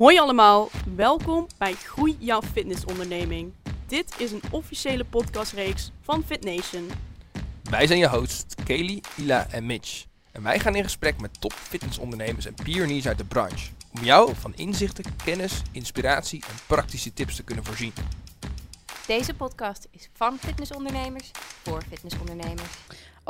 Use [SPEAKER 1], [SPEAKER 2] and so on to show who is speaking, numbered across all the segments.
[SPEAKER 1] Hoi allemaal, welkom bij Groei jouw fitnessonderneming. Dit is een officiële podcastreeks van FitNation.
[SPEAKER 2] Wij zijn je hosts Kelly, Ila en Mitch. En wij gaan in gesprek met top fitnessondernemers en pioniers uit de branche. Om jou van inzichten, kennis, inspiratie en praktische tips te kunnen voorzien.
[SPEAKER 3] Deze podcast is van fitnessondernemers voor fitnessondernemers.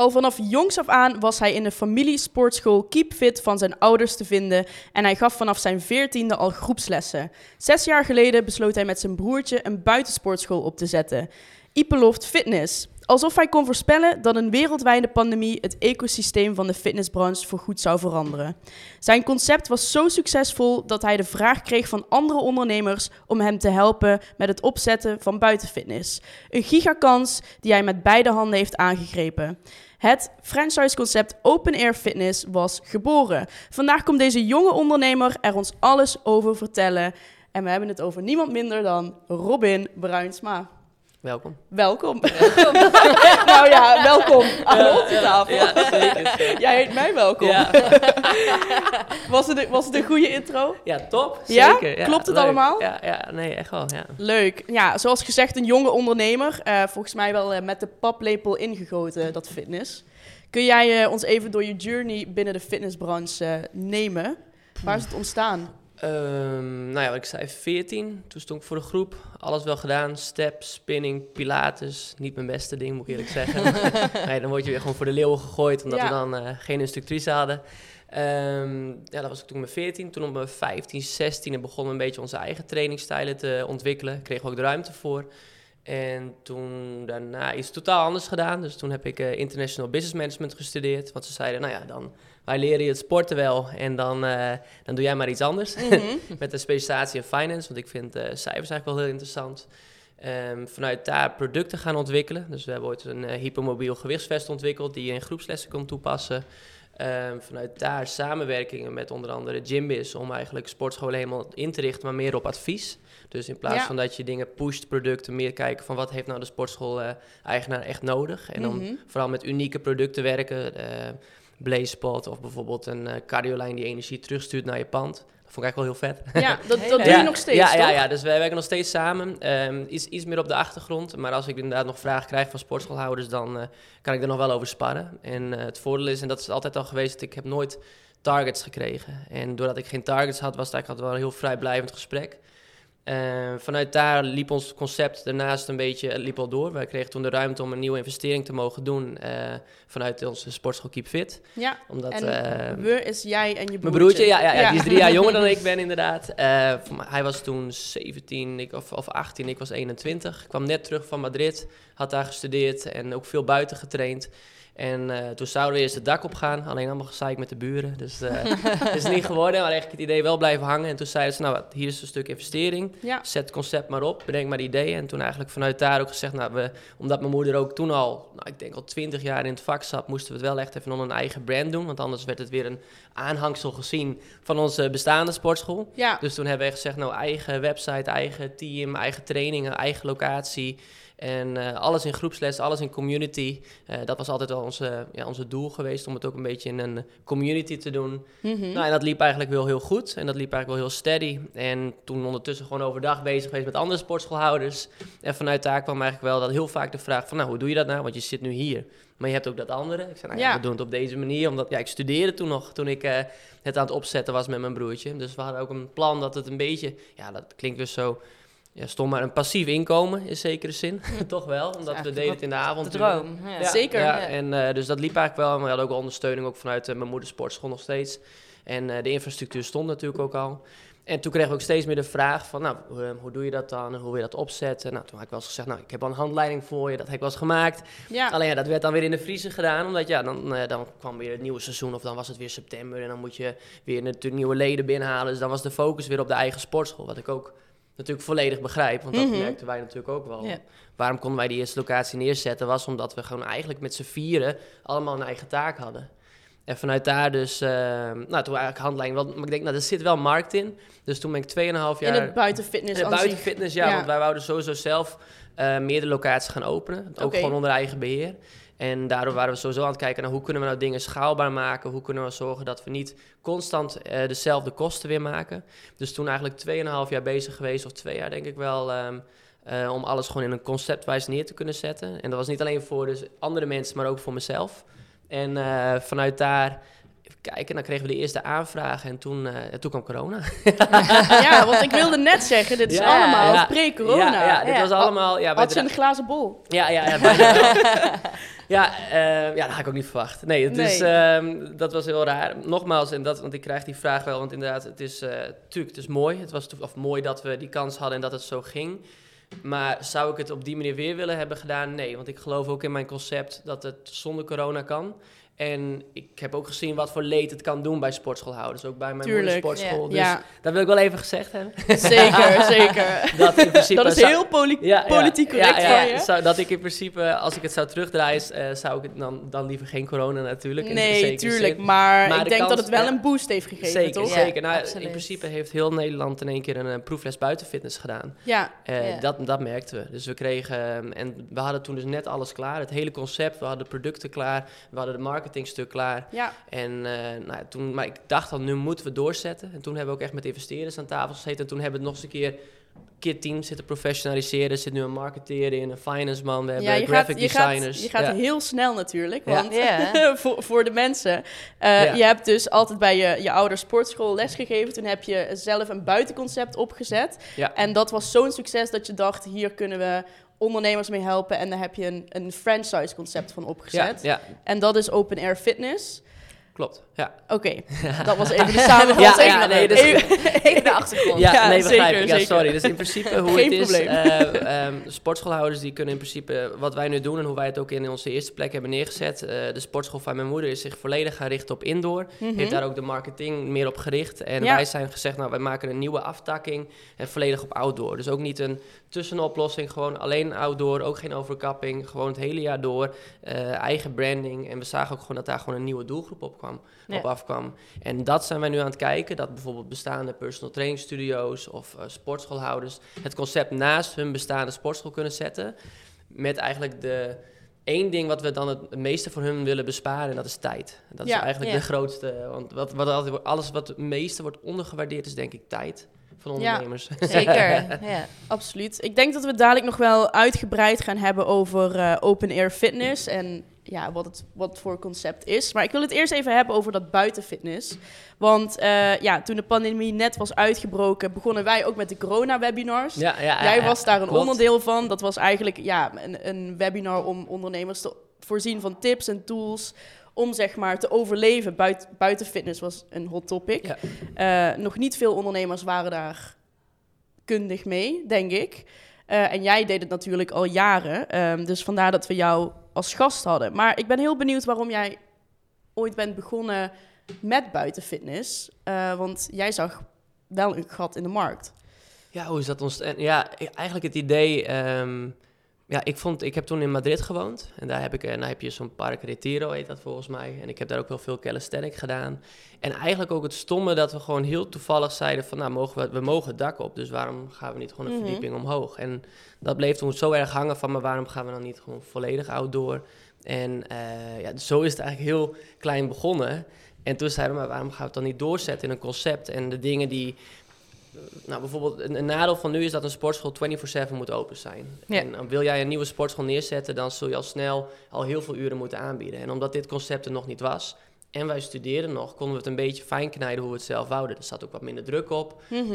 [SPEAKER 1] Al vanaf jongs af aan was hij in de familiesportschool Keep Fit van zijn ouders te vinden en hij gaf vanaf zijn veertiende al groepslessen. Zes jaar geleden besloot hij met zijn broertje een buitensportschool op te zetten. Ipeloft Fitness. Alsof hij kon voorspellen dat een wereldwijde pandemie het ecosysteem van de fitnessbranche voorgoed zou veranderen. Zijn concept was zo succesvol dat hij de vraag kreeg van andere ondernemers om hem te helpen met het opzetten van buitenfitness. Een gigakans die hij met beide handen heeft aangegrepen. Het franchise-concept Open Air Fitness was geboren. Vandaag komt deze jonge ondernemer er ons alles over vertellen. En we hebben het over niemand minder dan Robin Bruinsma.
[SPEAKER 4] Welkom.
[SPEAKER 1] Welkom. nou ja, welkom aan onze tafel.
[SPEAKER 4] Ja, zeker. zeker.
[SPEAKER 1] Jij heet mij welkom.
[SPEAKER 4] Ja.
[SPEAKER 1] Was, het, was het een goede intro?
[SPEAKER 4] ja, top.
[SPEAKER 1] Ja?
[SPEAKER 4] Zeker.
[SPEAKER 1] Klopt het
[SPEAKER 4] leuk.
[SPEAKER 1] allemaal?
[SPEAKER 4] Ja, ja, nee, echt wel. Ja.
[SPEAKER 1] Leuk. Ja, zoals gezegd, een jonge ondernemer. Eh, volgens mij wel eh, met de paplepel ingegoten, dat fitness. Kun jij eh, ons even door je journey binnen de fitnessbranche nemen? Waar is het ontstaan?
[SPEAKER 4] Ehm, nou ja, wat ik zei, 14. Toen stond ik voor de groep. Alles wel gedaan. Step, spinning, pilates. Niet mijn beste ding, moet ik eerlijk zeggen. nee, dan word je weer gewoon voor de leeuwen gegooid, omdat
[SPEAKER 1] Ja.
[SPEAKER 4] we dan eh, geen instructrice hadden. Ehm, ja, dat was ik toen met 14. Toen op mijn 15, 16 begonnen we een beetje onze eigen trainingstijlen te ontwikkelen. Kregen we ook de ruimte voor. En toen daarna iets totaal anders gedaan. Dus toen heb ik eh, International Business Management gestudeerd. Want ze zeiden, nou ja, dan, wij leren je het sporten wel. En dan, eh, dan doe jij maar iets anders.
[SPEAKER 1] Mhm.
[SPEAKER 4] Met een specialisatie in finance. Want ik vind eh, cijfers eigenlijk wel heel interessant. Ehm, vanuit daar producten gaan ontwikkelen. Dus we hebben ooit een eh, hypermobiel gewichtsvest ontwikkeld. Die je in groepslessen kon toepassen. Ehm, vanuit daar samenwerkingen met onder andere Gymbiz. Om eigenlijk sportscholen helemaal in te richten. Maar meer op advies. Dus in plaats
[SPEAKER 1] Ja.
[SPEAKER 4] van dat je dingen pusht, producten, meer kijken van wat heeft nou de sportschool-eigenaar echt nodig. En dan
[SPEAKER 1] Mhm.
[SPEAKER 4] vooral met unieke producten werken. Blazepot of bijvoorbeeld een eh cardiolijn die energie terugstuurt naar je pand. Dat vond ik eigenlijk wel heel vet.
[SPEAKER 1] Ja, dat, dat doe je nog steeds,
[SPEAKER 4] ja, ja, ja, dus wij werken nog steeds samen. Ehm, iets, iets meer op de achtergrond. Maar als ik inderdaad nog vragen krijg van sportschoolhouders, dan eh, kan ik er nog wel over sparren. En eh, het voordeel is, en dat is altijd al geweest, dat ik heb nooit targets gekregen. En doordat ik geen targets had, was het eigenlijk altijd wel een heel vrijblijvend gesprek. Eh, vanuit daar liep ons concept daarnaast een beetje liep al door. Wij kregen toen de ruimte om een nieuwe investering te mogen doen eh, vanuit onze sportschool Keep Fit.
[SPEAKER 1] Ja,
[SPEAKER 4] Omdat,
[SPEAKER 1] en we is jij en je broertje.
[SPEAKER 4] mijn broertje, ja, ja, ja, die is drie jaar jonger dan ik ben inderdaad. Hij was toen 17 ik, of, of 18, ik was 21. Ik kwam net terug van Madrid, had daar gestudeerd en ook veel buiten getraind. En eh, toen zouden we eerst het dak op gaan, alleen allemaal gezeik met de buren. Dus het is niet geworden, maar eigenlijk het idee wel blijven hangen. En toen zeiden ze, nou, wat, hier is een stuk investering.
[SPEAKER 1] Ja,
[SPEAKER 4] Zet het concept maar op, bedenk maar de ideeën. En toen eigenlijk vanuit daar ook gezegd, nou, we, omdat mijn moeder ook toen al, nou, ik denk al twintig jaar in het vak zat, moesten we het wel echt even onder een eigen brand doen. Want anders werd het weer een aanhangsel gezien van onze bestaande sportschool.
[SPEAKER 1] ja.
[SPEAKER 4] Dus toen hebben we echt gezegd, nou, eigen website, eigen team, eigen trainingen, eigen locatie. En eh, alles in groepsles, alles in community. Eh, dat was altijd wel onze, ja, onze doel geweest, om het ook een beetje in een community te doen.
[SPEAKER 1] Mhm.
[SPEAKER 4] Nou, en dat liep eigenlijk wel heel goed. En dat liep eigenlijk wel heel steady. En toen ondertussen gewoon overdag bezig geweest met andere sportschoolhouders. En vanuit daar kwam eigenlijk wel dat heel vaak de vraag van... nou, hoe doe je dat nou? Want je zit nu hier. Maar je hebt ook dat andere. Ik zei, nou ja,
[SPEAKER 1] Ja.
[SPEAKER 4] we doen het op deze manier. Omdat ja, ik studeerde toen nog, toen ik eh, het aan het opzetten was met mijn broertje. Dus we hadden ook een plan dat het een beetje... Ja, dat klinkt dus zo... Ja, stom, maar een passief inkomen in zekere zin. Toch wel, omdat we deden het in de avond.
[SPEAKER 3] De droom. Ja.
[SPEAKER 4] Ja,
[SPEAKER 1] Zeker.
[SPEAKER 4] Ja, en eh, dus dat liep eigenlijk wel. Maar we hadden ook ondersteuning ook vanuit eh, mijn moeders sportschool nog steeds. En eh, de infrastructuur stond natuurlijk ook al. En toen kregen we ook steeds meer de vraag van, nou, hoe, hoe doe je dat dan? Hoe wil je dat opzetten? Nou, toen had ik wel eens gezegd, nou, ik heb al een handleiding voor je. Dat heb ik wel eens gemaakt. Alleen ja, dat werd dan weer in de vriezer gedaan. Omdat ja, dan, dan kwam weer het nieuwe seizoen of dan was het weer september. En dan moet je weer natuurlijk nieuwe leden binnenhalen. Dus dan was de focus weer op de eigen sportschool. Wat ik ook natuurlijk volledig begrijp. Want dat
[SPEAKER 1] Mhm.
[SPEAKER 4] merkten wij natuurlijk ook wel. Waarom konden wij die eerste locatie neerzetten? Was omdat we gewoon eigenlijk met z'n vieren allemaal een eigen taak hadden. En vanuit daar dus, eh, nou toen eigenlijk handleiding, wel, maar ik denk, nou er zit wel markt in. Dus toen ben ik 2,5 jaar...
[SPEAKER 1] In het buitenfitness
[SPEAKER 4] In het buitenfitness, ja,
[SPEAKER 1] Ja.
[SPEAKER 4] want wij wouden sowieso zelf eh meerdere locaties gaan openen. Ook gewoon onder eigen beheer. En daardoor waren we sowieso aan het kijken naar hoe kunnen we nou dingen schaalbaar maken. Hoe kunnen we zorgen dat we niet constant eh, dezelfde kosten weer maken. Dus toen eigenlijk 2,5 jaar bezig geweest, of twee jaar denk ik wel. ehm, eh, om alles gewoon in een conceptwijs neer te kunnen zetten. En dat was niet alleen voor dus andere mensen, maar ook voor mezelf. En eh, vanuit daar, kijken, dan kregen we de eerste aanvraag en toen, eh, toen kwam corona.
[SPEAKER 1] ja, want ik wilde net zeggen, dit is
[SPEAKER 4] Ja,
[SPEAKER 1] allemaal
[SPEAKER 4] ja.
[SPEAKER 1] pre-corona.
[SPEAKER 4] Ja, ja, dit was allemaal... Ja,
[SPEAKER 1] Had ze een glazen bol?
[SPEAKER 4] Ja, ja, ja, ja, eh, ja, dat had ik ook niet verwacht. Nee, dus
[SPEAKER 1] Nee.
[SPEAKER 4] ehm, dat was heel raar. Nogmaals, en dat, want ik krijg die vraag wel, want inderdaad, het is, eh tuurlijk, het is mooi. Het was of mooi dat we die kans hadden en dat het zo ging. Maar zou ik het op die manier weer willen hebben gedaan? Nee, want ik geloof ook in mijn concept dat het zonder corona kan. En ik heb ook gezien wat voor leed het kan doen bij sportschoolhouders. Ook bij mijn
[SPEAKER 1] Tuurlijk,
[SPEAKER 4] moeder sportschool. Dus
[SPEAKER 1] Ja,
[SPEAKER 4] dat wil ik wel even gezegd hebben.
[SPEAKER 1] zeker, zeker.
[SPEAKER 4] Dat in principe
[SPEAKER 1] Dat is
[SPEAKER 4] zou-
[SPEAKER 1] heel poli-
[SPEAKER 4] ja,
[SPEAKER 1] politiek
[SPEAKER 4] ja,
[SPEAKER 1] correct
[SPEAKER 4] ja,
[SPEAKER 1] van
[SPEAKER 4] ja.
[SPEAKER 1] je.
[SPEAKER 4] Zou, dat ik in principe, als ik het zou terugdraaien, eh, zou ik het dan, dan liever geen corona natuurlijk. in
[SPEAKER 1] Nee, tuurlijk. Maar,
[SPEAKER 4] Maar
[SPEAKER 1] ik
[SPEAKER 4] de
[SPEAKER 1] denk
[SPEAKER 4] kans-
[SPEAKER 1] dat het wel
[SPEAKER 4] ja.
[SPEAKER 1] een boost heeft gegeven,
[SPEAKER 4] Zeker,
[SPEAKER 1] toch?
[SPEAKER 3] Ja,
[SPEAKER 4] zeker. Nou,
[SPEAKER 3] absoluut.
[SPEAKER 4] in principe heeft heel Nederland in één keer een, eh, proefles buitenfitness gedaan.
[SPEAKER 1] Ja,
[SPEAKER 4] Eh,
[SPEAKER 3] Ja.
[SPEAKER 4] dat, dat merkten we. Dus we kregen, ehm, en we hadden toen dus net alles klaar. Het hele concept, we hadden de producten klaar, we hadden de marketingstuk klaar.
[SPEAKER 1] ja.
[SPEAKER 4] En eh, nou, ja, toen, maar ik dacht al, nu moeten we doorzetten. En toen hebben we ook echt met investeerders aan tafel gezeten. En toen hebben we het nog eens een keer kit team zitten professionaliseren. Er zit nu een marketeer in, een finance man, we hebben
[SPEAKER 1] ja,
[SPEAKER 4] graphic
[SPEAKER 1] gaat, je gaat,
[SPEAKER 4] designers.
[SPEAKER 1] je gaat
[SPEAKER 4] Ja.
[SPEAKER 1] heel snel natuurlijk. Want
[SPEAKER 3] Ja.
[SPEAKER 1] voor, voor de mensen. eh,
[SPEAKER 4] Ja.
[SPEAKER 1] Je hebt dus altijd bij je, je ouder sportschool lesgegeven. Toen heb je zelf een buitenconcept opgezet.
[SPEAKER 4] Ja.
[SPEAKER 1] En dat was zo'n succes dat je dacht, hier kunnen we ondernemers mee helpen. En daar heb je een, een franchise concept van
[SPEAKER 4] ja,
[SPEAKER 1] opgezet.
[SPEAKER 4] ja,
[SPEAKER 1] En dat is Open Air Fitness.
[SPEAKER 4] Klopt. Ja,
[SPEAKER 1] Oké, dat was even de samenvatting.
[SPEAKER 4] Ja, ja, nee, dus-
[SPEAKER 1] Even-
[SPEAKER 3] Even de achtergrond.
[SPEAKER 4] ja,
[SPEAKER 1] Ja,
[SPEAKER 4] nee, begrijp
[SPEAKER 1] zeker,
[SPEAKER 4] ik. Ja,
[SPEAKER 1] zeker.
[SPEAKER 4] sorry. Dus in principe hoe
[SPEAKER 1] Geen
[SPEAKER 4] het is, eh, ehm, sportschoolhouders die kunnen in principe, wat wij nu doen en hoe wij het ook in onze eerste plek hebben neergezet, eh, de sportschool van mijn moeder is zich volledig gaan richten op indoor.
[SPEAKER 1] Mhm.
[SPEAKER 4] heeft daar ook de marketing meer op gericht. En
[SPEAKER 1] Ja.
[SPEAKER 4] wij zijn gezegd, nou, wij maken een nieuwe aftakking en volledig op outdoor. Dus ook niet een tussenoplossing, gewoon alleen outdoor, ook geen overkapping, gewoon het hele jaar door, eh, eigen branding. En we zagen ook gewoon dat daar gewoon een nieuwe doelgroep op, kwam,
[SPEAKER 3] Ja.
[SPEAKER 4] op afkwam. En dat zijn wij nu aan het kijken, dat bijvoorbeeld bestaande personal training studio's of eh, sportschoolhouders het concept naast hun bestaande sportschool kunnen zetten. Met eigenlijk de één ding wat we dan het meeste voor hun willen besparen, en dat is tijd. Dat
[SPEAKER 1] Ja,
[SPEAKER 4] is eigenlijk
[SPEAKER 3] ja.
[SPEAKER 4] de grootste. Want wat, wat altijd, alles wat het meeste wordt ondergewaardeerd, is denk ik tijd van
[SPEAKER 1] Ja.
[SPEAKER 4] ondernemers.
[SPEAKER 3] Zeker. Ja.
[SPEAKER 1] Absoluut. Ik denk dat we het dadelijk nog wel uitgebreid gaan hebben over eh, open air fitness en ja, wat het wat voor concept is. Maar ik wil het eerst even hebben over dat buitenfitness. Want eh, ja, toen de pandemie net was uitgebroken, begonnen wij ook met de corona-webinars.
[SPEAKER 4] Ja, ja, ja,
[SPEAKER 1] Jij
[SPEAKER 4] ja,
[SPEAKER 1] was daar een
[SPEAKER 4] klopt.
[SPEAKER 1] onderdeel van. Dat was eigenlijk ja, een, een webinar om ondernemers te voorzien van tips en tools om zeg maar te overleven. Buiten, buiten fitness was een hot topic.
[SPEAKER 4] Ja.
[SPEAKER 1] Eh, nog niet veel ondernemers waren daar kundig mee, denk ik. Eh, en jij deed het natuurlijk al jaren. ehm, dus vandaar dat we jou als gast hadden. Maar ik ben heel benieuwd waarom jij ooit bent begonnen met buitenfitness. Eh, want jij zag wel een gat in de markt.
[SPEAKER 4] Ja, hoe is dat ons? en Ja, eigenlijk het idee. ehm, ja, ik vond, ik heb toen in Madrid gewoond en daar heb ik, en daar heb je zo'n Park Retiro heet dat volgens mij. En ik heb daar ook wel veel calisthenic gedaan. En eigenlijk ook het stomme dat we gewoon heel toevallig zeiden van, nou, mogen we, we mogen het dak op, dus waarom gaan we niet gewoon een
[SPEAKER 1] Mhm.
[SPEAKER 4] verdieping omhoog? En dat bleef toen zo erg hangen van, maar waarom gaan we dan niet gewoon volledig outdoor? En eh, ja, zo is het eigenlijk heel klein begonnen. En toen zeiden we, maar waarom gaan we het dan niet doorzetten in een concept? En de dingen die nou, bijvoorbeeld een, een nadeel van nu is dat een sportschool 24/7 moet open zijn.
[SPEAKER 3] Ja.
[SPEAKER 4] En dan wil jij een nieuwe sportschool neerzetten, dan zul je al snel al heel veel uren moeten aanbieden. En omdat dit concept er nog niet was en wij studeerden nog, konden we het een beetje fijn knijden hoe we het zelf wouden. Er zat ook wat minder druk op.
[SPEAKER 1] Mhm.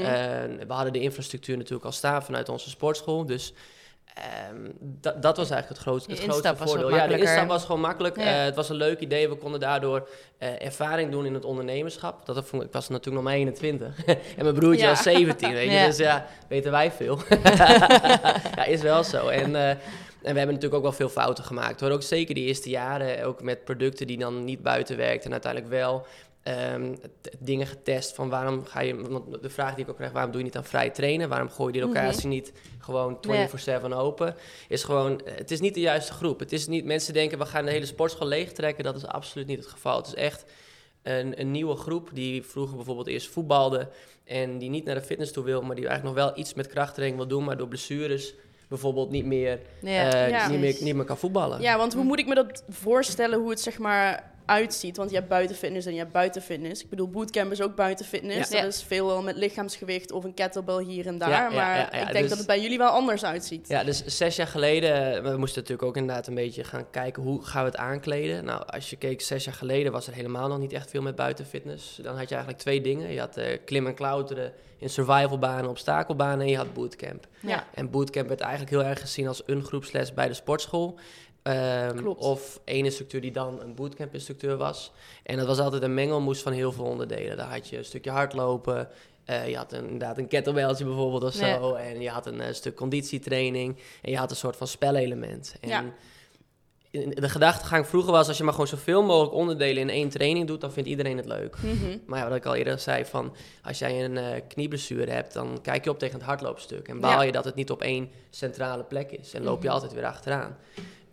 [SPEAKER 4] We hadden de infrastructuur natuurlijk al staan vanuit onze sportschool. Dus ehm, dat, dat was eigenlijk het, grootste het grootste voordeel. Ja, de instap was gewoon makkelijk.
[SPEAKER 3] Ja.
[SPEAKER 4] Eh, het was een leuk idee. We konden daardoor eh, ervaring doen in het ondernemerschap. Dat vond ik, ik was natuurlijk nog maar 21. en mijn broertje
[SPEAKER 1] Ja.
[SPEAKER 4] was 17, weet je.
[SPEAKER 3] Ja.
[SPEAKER 4] Dus ja, weten wij veel. ja, is wel zo. En, eh, en we hebben natuurlijk ook wel veel fouten gemaakt. Hoor. Ook zeker die eerste jaren, ook met producten die dan niet buiten werkten en uiteindelijk wel. Ehm, dingen getest van waarom ga je, want de vraag die ik ook krijg, waarom doe je niet aan vrij trainen? Waarom gooi je die locatie niet gewoon 24/7 open? Is gewoon, het is niet de juiste groep. Het is niet, mensen denken we gaan de hele sportschool leegtrekken. Dat is absoluut niet het geval. Het is echt een, een nieuwe groep die vroeger bijvoorbeeld eerst voetbalde en die niet naar de fitness toe wil, maar die eigenlijk nog wel iets met krachttraining wil doen, maar door blessures bijvoorbeeld niet meer,
[SPEAKER 5] Ja,
[SPEAKER 4] eh,
[SPEAKER 1] Ja.
[SPEAKER 4] niet meer, niet meer kan voetballen.
[SPEAKER 1] Ja, want hoe moet ik me dat voorstellen, hoe het zeg maar uitziet? Want je hebt buitenfitness en je hebt buitenfitness. Ik bedoel, bootcamp is ook buitenfitness.
[SPEAKER 5] Ja.
[SPEAKER 1] Dat is veelal met lichaamsgewicht of een kettlebell hier en daar.
[SPEAKER 4] Ja,
[SPEAKER 1] maar
[SPEAKER 4] ja,
[SPEAKER 1] ik denk
[SPEAKER 4] dus-
[SPEAKER 1] dat het bij jullie wel anders uitziet.
[SPEAKER 4] Ja, dus zes jaar geleden, we moesten natuurlijk ook inderdaad een beetje gaan kijken hoe gaan we het aankleden. Nou, als je keek zes jaar geleden was er helemaal nog niet echt veel met buitenfitness. Dan had je eigenlijk twee dingen. Je had eh, klim en klauteren in survivalbanen, obstakelbanen en je had bootcamp.
[SPEAKER 1] Ja.
[SPEAKER 4] En bootcamp werd eigenlijk heel erg gezien als een groepsles bij de sportschool. Ehm. Of één instructeur die dan een bootcamp-instructeur was. En dat was altijd een mengelmoes van heel veel onderdelen. Daar had je een stukje hardlopen, eh, je had een, inderdaad een kettlebelltje bijvoorbeeld of zo. En je had een eh, stuk conditietraining. En je had een soort van spelelement. En
[SPEAKER 1] Ja.
[SPEAKER 4] de gedachtegang vroeger was, als je maar gewoon zoveel mogelijk onderdelen in één training doet, dan vindt iedereen het leuk.
[SPEAKER 1] Mhm.
[SPEAKER 4] Maar ja, wat ik al eerder zei, van als jij een eh knieblessure hebt, dan kijk je op tegen het hardloopstuk. En baal
[SPEAKER 1] Ja.
[SPEAKER 4] je dat het niet op één centrale plek is. En loop je
[SPEAKER 1] Mhm.
[SPEAKER 4] altijd weer achteraan.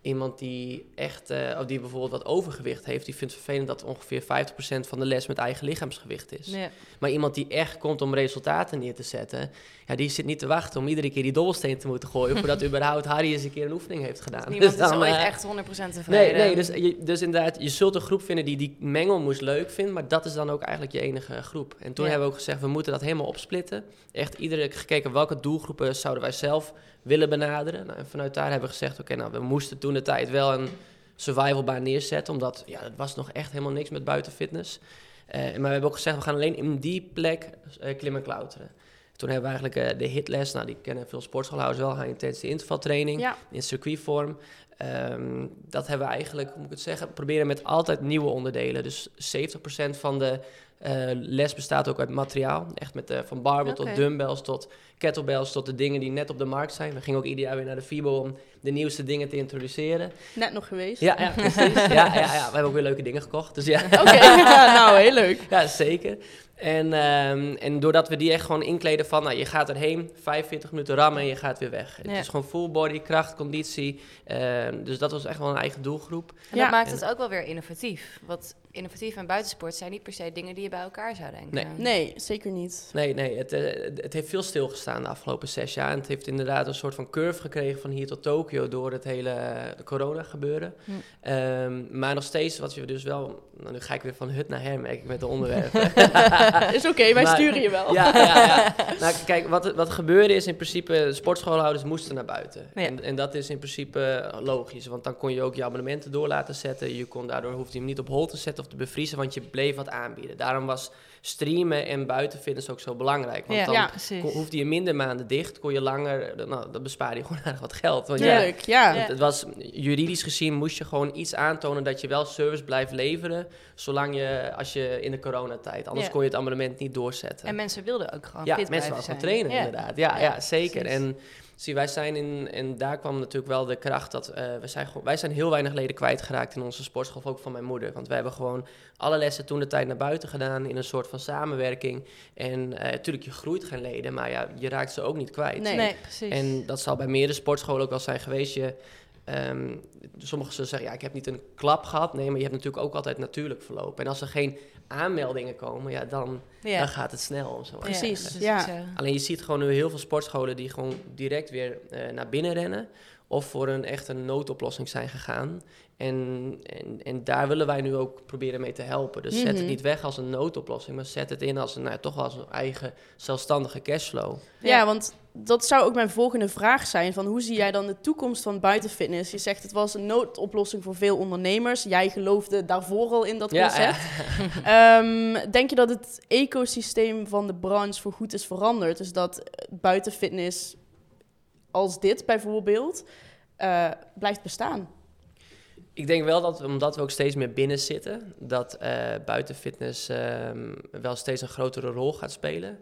[SPEAKER 4] Iemand die echt, eh, of die bijvoorbeeld wat overgewicht heeft, die vindt het vervelend dat ongeveer 50% van de les met eigen lichaamsgewicht is.
[SPEAKER 5] Ja.
[SPEAKER 4] Maar iemand die echt komt om resultaten neer te zetten, ja, die zit niet te wachten om iedere keer die dobbelsteen te moeten gooien, voordat überhaupt Harry eens een keer een oefening heeft gedaan.
[SPEAKER 5] Niemand
[SPEAKER 4] Dus dan,
[SPEAKER 5] is
[SPEAKER 4] eh,
[SPEAKER 5] echt 100% tevreden.
[SPEAKER 4] Nee, nee dus, je, dus inderdaad, je zult een groep vinden die die mengelmoes leuk vindt, maar dat is dan ook eigenlijk je enige groep. En toen
[SPEAKER 5] Ja.
[SPEAKER 4] hebben we ook gezegd, we moeten dat helemaal opsplitten. Echt iedere gekeken welke doelgroepen zouden wij zelf willen benaderen. Nou, en vanuit daar hebben we gezegd, oké, nou, we moesten toen de tijd wel een survivalbaan neerzetten, omdat ja, het was nog echt helemaal niks met buitenfitness. Eh maar we hebben ook gezegd, we gaan alleen in die plek eh, klimmen en klauteren. Toen hebben we eigenlijk eh, de hitles, nou die kennen veel sportschoolhouders wel, high intensity intervaltraining
[SPEAKER 1] Ja.
[SPEAKER 4] in circuitvorm. Ehm, dat hebben we eigenlijk, hoe moet ik het zeggen, proberen met altijd nieuwe onderdelen. Dus 70% van de eh, les bestaat ook uit materiaal. Echt met, eh, van barbell
[SPEAKER 5] Oké.
[SPEAKER 4] tot dumbbells tot kettlebells tot de dingen die net op de markt zijn. We gingen ook ieder jaar weer naar de FIBO om de nieuwste dingen te introduceren.
[SPEAKER 1] Net nog geweest.
[SPEAKER 4] Ja, ja, precies. ja, ja, ja, we hebben ook weer leuke dingen gekocht. Dus ja.
[SPEAKER 1] Oké, nou heel leuk.
[SPEAKER 4] Ja, zeker. En, ehm, en doordat we die echt gewoon inkleden van, nou, je gaat erheen, 45 minuten rammen en je gaat weer weg.
[SPEAKER 5] Ja.
[SPEAKER 4] Het is gewoon full body, kracht, conditie. Ehm, dus dat was echt wel een eigen doelgroep.
[SPEAKER 5] En
[SPEAKER 1] Ja.
[SPEAKER 5] dat maakt
[SPEAKER 4] En-
[SPEAKER 5] het ook wel weer innovatief. Want innovatief en buitensport zijn niet per se dingen die je bij elkaar zou denken.
[SPEAKER 4] Nee.
[SPEAKER 1] Nee, zeker niet.
[SPEAKER 4] Nee, nee, het, eh, het heeft veel stilgestaan de afgelopen zes jaar. En het heeft inderdaad een soort van curve gekregen van hier tot Tokio door het hele eh, corona gebeuren.
[SPEAKER 5] Hm.
[SPEAKER 4] Ehm, maar nog steeds, wat je dus wel... Nou, nu ga ik weer van hut naar her, merk ik met de onderwerpen.
[SPEAKER 1] Is oké, wij
[SPEAKER 4] Maar-
[SPEAKER 1] sturen je wel.
[SPEAKER 4] Ja, ja, ja. Nou, kijk, wat, wat gebeurde is in principe, de sportschoolhouders moesten naar buiten.
[SPEAKER 5] Ja.
[SPEAKER 4] En, en dat is in principe logisch, want dan kon je ook je abonnementen door laten zetten. Je kon daardoor hoefde je hem niet op hol te zetten of te bevriezen, want je bleef wat aanbieden. Daarom was streamen en buitenfitness ook zo belangrijk. Want
[SPEAKER 5] Ja,
[SPEAKER 4] dan
[SPEAKER 1] Ja.
[SPEAKER 4] kon- hoefde je minder maanden dicht, kon je langer, nou, dan bespaarde je gewoon aardig wat geld. Want ja,
[SPEAKER 1] Tuurlijk, ja.
[SPEAKER 5] Ja.
[SPEAKER 4] het, het was, juridisch gezien moest je gewoon iets aantonen dat je wel service blijft leveren, zolang je, als je in de coronatijd, anders
[SPEAKER 5] Ja.
[SPEAKER 4] kon je het abonnement niet doorzetten.
[SPEAKER 5] En mensen wilden ook gewoon
[SPEAKER 4] Ja,
[SPEAKER 5] fit
[SPEAKER 4] mensen
[SPEAKER 5] blijven
[SPEAKER 4] wilden gewoon
[SPEAKER 5] zijn.
[SPEAKER 4] trainen, inderdaad. Ja, ja,
[SPEAKER 5] Ja,
[SPEAKER 4] zeker.
[SPEAKER 5] precies.
[SPEAKER 4] En zie, wij zijn in, en daar kwam natuurlijk wel de kracht dat eh, we zijn gewoon, wij zijn heel weinig leden kwijtgeraakt in onze sportschool, ook van mijn moeder. Want we hebben gewoon alle lessen toen de tijd naar buiten gedaan in een soort van samenwerking. En eh natuurlijk, je groeit geen leden, maar ja, je raakt ze ook niet kwijt.
[SPEAKER 1] Nee.
[SPEAKER 5] Nee, precies.
[SPEAKER 4] En dat zal bij meerdere sportscholen ook wel zijn geweest. Je, ehm, sommigen zullen zeggen, ja, ik heb niet een klap gehad. Nee, maar je hebt natuurlijk ook altijd natuurlijk verlopen. En als er geen aanmeldingen komen, ja, dan,
[SPEAKER 5] ja.
[SPEAKER 4] dan gaat het snel. Om zo
[SPEAKER 1] Precies,
[SPEAKER 5] dus
[SPEAKER 1] ja.
[SPEAKER 5] eh,
[SPEAKER 4] Alleen je ziet gewoon nu heel veel sportscholen die gewoon direct weer eh, naar binnen rennen. Of voor een echte noodoplossing zijn gegaan. En, en, en daar willen wij nu ook proberen mee te helpen. Dus zet het
[SPEAKER 1] Mhm.
[SPEAKER 4] niet weg als een noodoplossing, maar zet het in als een, nou, ja, toch wel als een eigen zelfstandige cashflow.
[SPEAKER 1] Ja, want dat zou ook mijn volgende vraag zijn. Van hoe zie jij dan de toekomst van buitenfitness? Je zegt het was een noodoplossing voor veel ondernemers. Jij geloofde daarvoor al in dat
[SPEAKER 4] Ja,
[SPEAKER 1] concept. Ehm, denk je dat het ecosysteem van de branche voor goed is veranderd? Dus dat eh, buitenfitness als dit bijvoorbeeld eh, blijft bestaan?
[SPEAKER 4] Ik denk wel dat, omdat we ook steeds meer binnen zitten, dat eh buitenfitness ehm, wel steeds een grotere rol gaat spelen.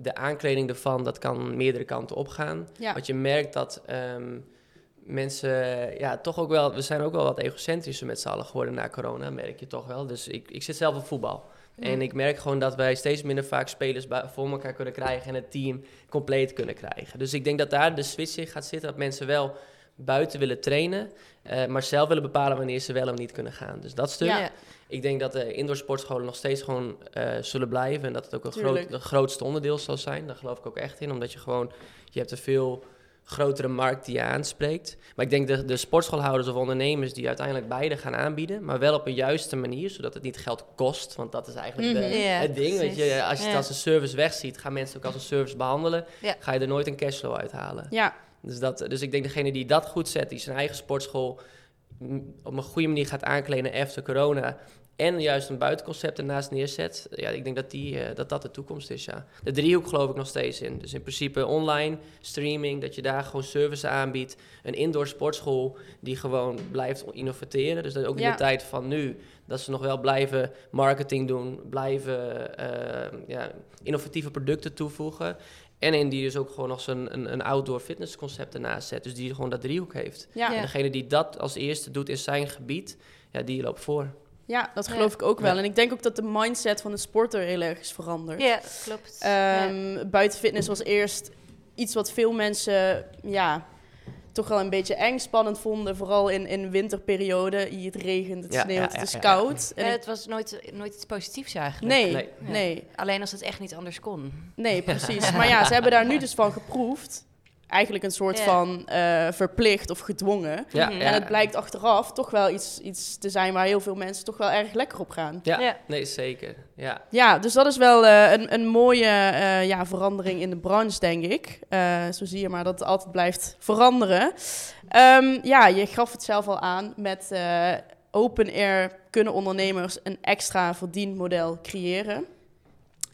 [SPEAKER 4] De aankleding ervan, dat kan meerdere kanten opgaan.
[SPEAKER 1] Ja.
[SPEAKER 4] Want je merkt dat ehm, mensen, ja, toch ook wel, we zijn ook wel wat egocentrischer met z'n allen geworden na corona, merk je toch wel. Dus ik, ik zit zelf op voetbal. En ik merk gewoon dat wij steeds minder vaak spelers bij- voor elkaar kunnen krijgen en het team compleet kunnen krijgen. Dus ik denk dat daar de switch in gaat zitten, dat mensen wel buiten willen trainen, eh, maar zelf willen bepalen wanneer ze wel of niet kunnen gaan. Dus dat stuk.
[SPEAKER 5] Ja.
[SPEAKER 4] Ik denk dat de indoor sportscholen nog steeds gewoon eh, zullen blijven en dat het ook een groot, grootste onderdeel zal zijn. Daar geloof ik ook echt in, omdat je gewoon, je hebt er veel grotere markt die je aanspreekt. Maar ik denk de, de sportschoolhouders of ondernemers die uiteindelijk beide gaan aanbieden, maar wel op een juiste manier, zodat het niet geld kost. Want dat is eigenlijk de,
[SPEAKER 5] Mhm. Ja,
[SPEAKER 4] het ding. Weet je, als je het
[SPEAKER 5] Ja.
[SPEAKER 4] als een service wegziet, gaan mensen ook als een service behandelen.
[SPEAKER 5] Ja.
[SPEAKER 4] Ga je er nooit een cashflow uithalen.
[SPEAKER 1] Ja,
[SPEAKER 4] Dus, dat, dus ik denk degene die dat goed zet, die zijn eigen sportschool mm, op een goede manier gaat aankleden after corona. En juist een buitenconcept ernaast neerzet. Ja, ik denk dat die, eh, dat, dat de toekomst is, ja. De driehoek geloof ik nog steeds in. Dus in principe online, streaming, dat je daar gewoon service aanbiedt. Een indoor sportschool die gewoon blijft innoveren. Dus dat ook in
[SPEAKER 1] Ja.
[SPEAKER 4] de tijd van nu, dat ze nog wel blijven marketing doen. Blijven eh, ja, innovatieve producten toevoegen. En in die dus ook gewoon nog zo'n een, een outdoor fitnessconcept ernaast zet. Dus die gewoon dat driehoek heeft.
[SPEAKER 1] ja.
[SPEAKER 5] Ja.
[SPEAKER 4] En degene die dat als eerste doet in zijn gebied, ja, die loopt voor.
[SPEAKER 1] Ja, dat
[SPEAKER 5] Ja.
[SPEAKER 1] geloof ik ook wel.
[SPEAKER 4] Ja.
[SPEAKER 1] En ik denk ook dat de mindset van de sporter heel erg is veranderd.
[SPEAKER 5] Ja, klopt. Ja.
[SPEAKER 1] Ehm, Buitenfitness was eerst iets wat veel mensen ja, toch wel een beetje eng spannend vonden. Vooral in, in winterperiode. Het regent, het
[SPEAKER 4] Ja,
[SPEAKER 1] sneeuwt,
[SPEAKER 4] ja,
[SPEAKER 1] het is
[SPEAKER 4] ja, ja.
[SPEAKER 1] koud. En
[SPEAKER 5] het was nooit, nooit iets positiefs eigenlijk.
[SPEAKER 1] nee,
[SPEAKER 4] Nee.
[SPEAKER 1] nee,
[SPEAKER 5] Alleen als het echt niet anders kon.
[SPEAKER 1] nee, precies. Maar ja, ze hebben daar nu dus van geproefd. Eigenlijk een soort van eh, verplicht of gedwongen.
[SPEAKER 4] Ja,
[SPEAKER 5] Mhm.
[SPEAKER 1] En het blijkt achteraf toch wel iets, iets te zijn waar heel veel mensen toch wel erg lekker op gaan.
[SPEAKER 4] Ja,
[SPEAKER 5] Ja.
[SPEAKER 4] nee, zeker. Ja.
[SPEAKER 1] Ja, dus dat is wel eh, een, een mooie eh, ja, verandering in de branche, denk ik. Eh, zo zie je maar dat het altijd blijft veranderen. Ehm, ja, je gaf het zelf al aan. Met eh, open air kunnen ondernemers een extra verdienmodel creëren.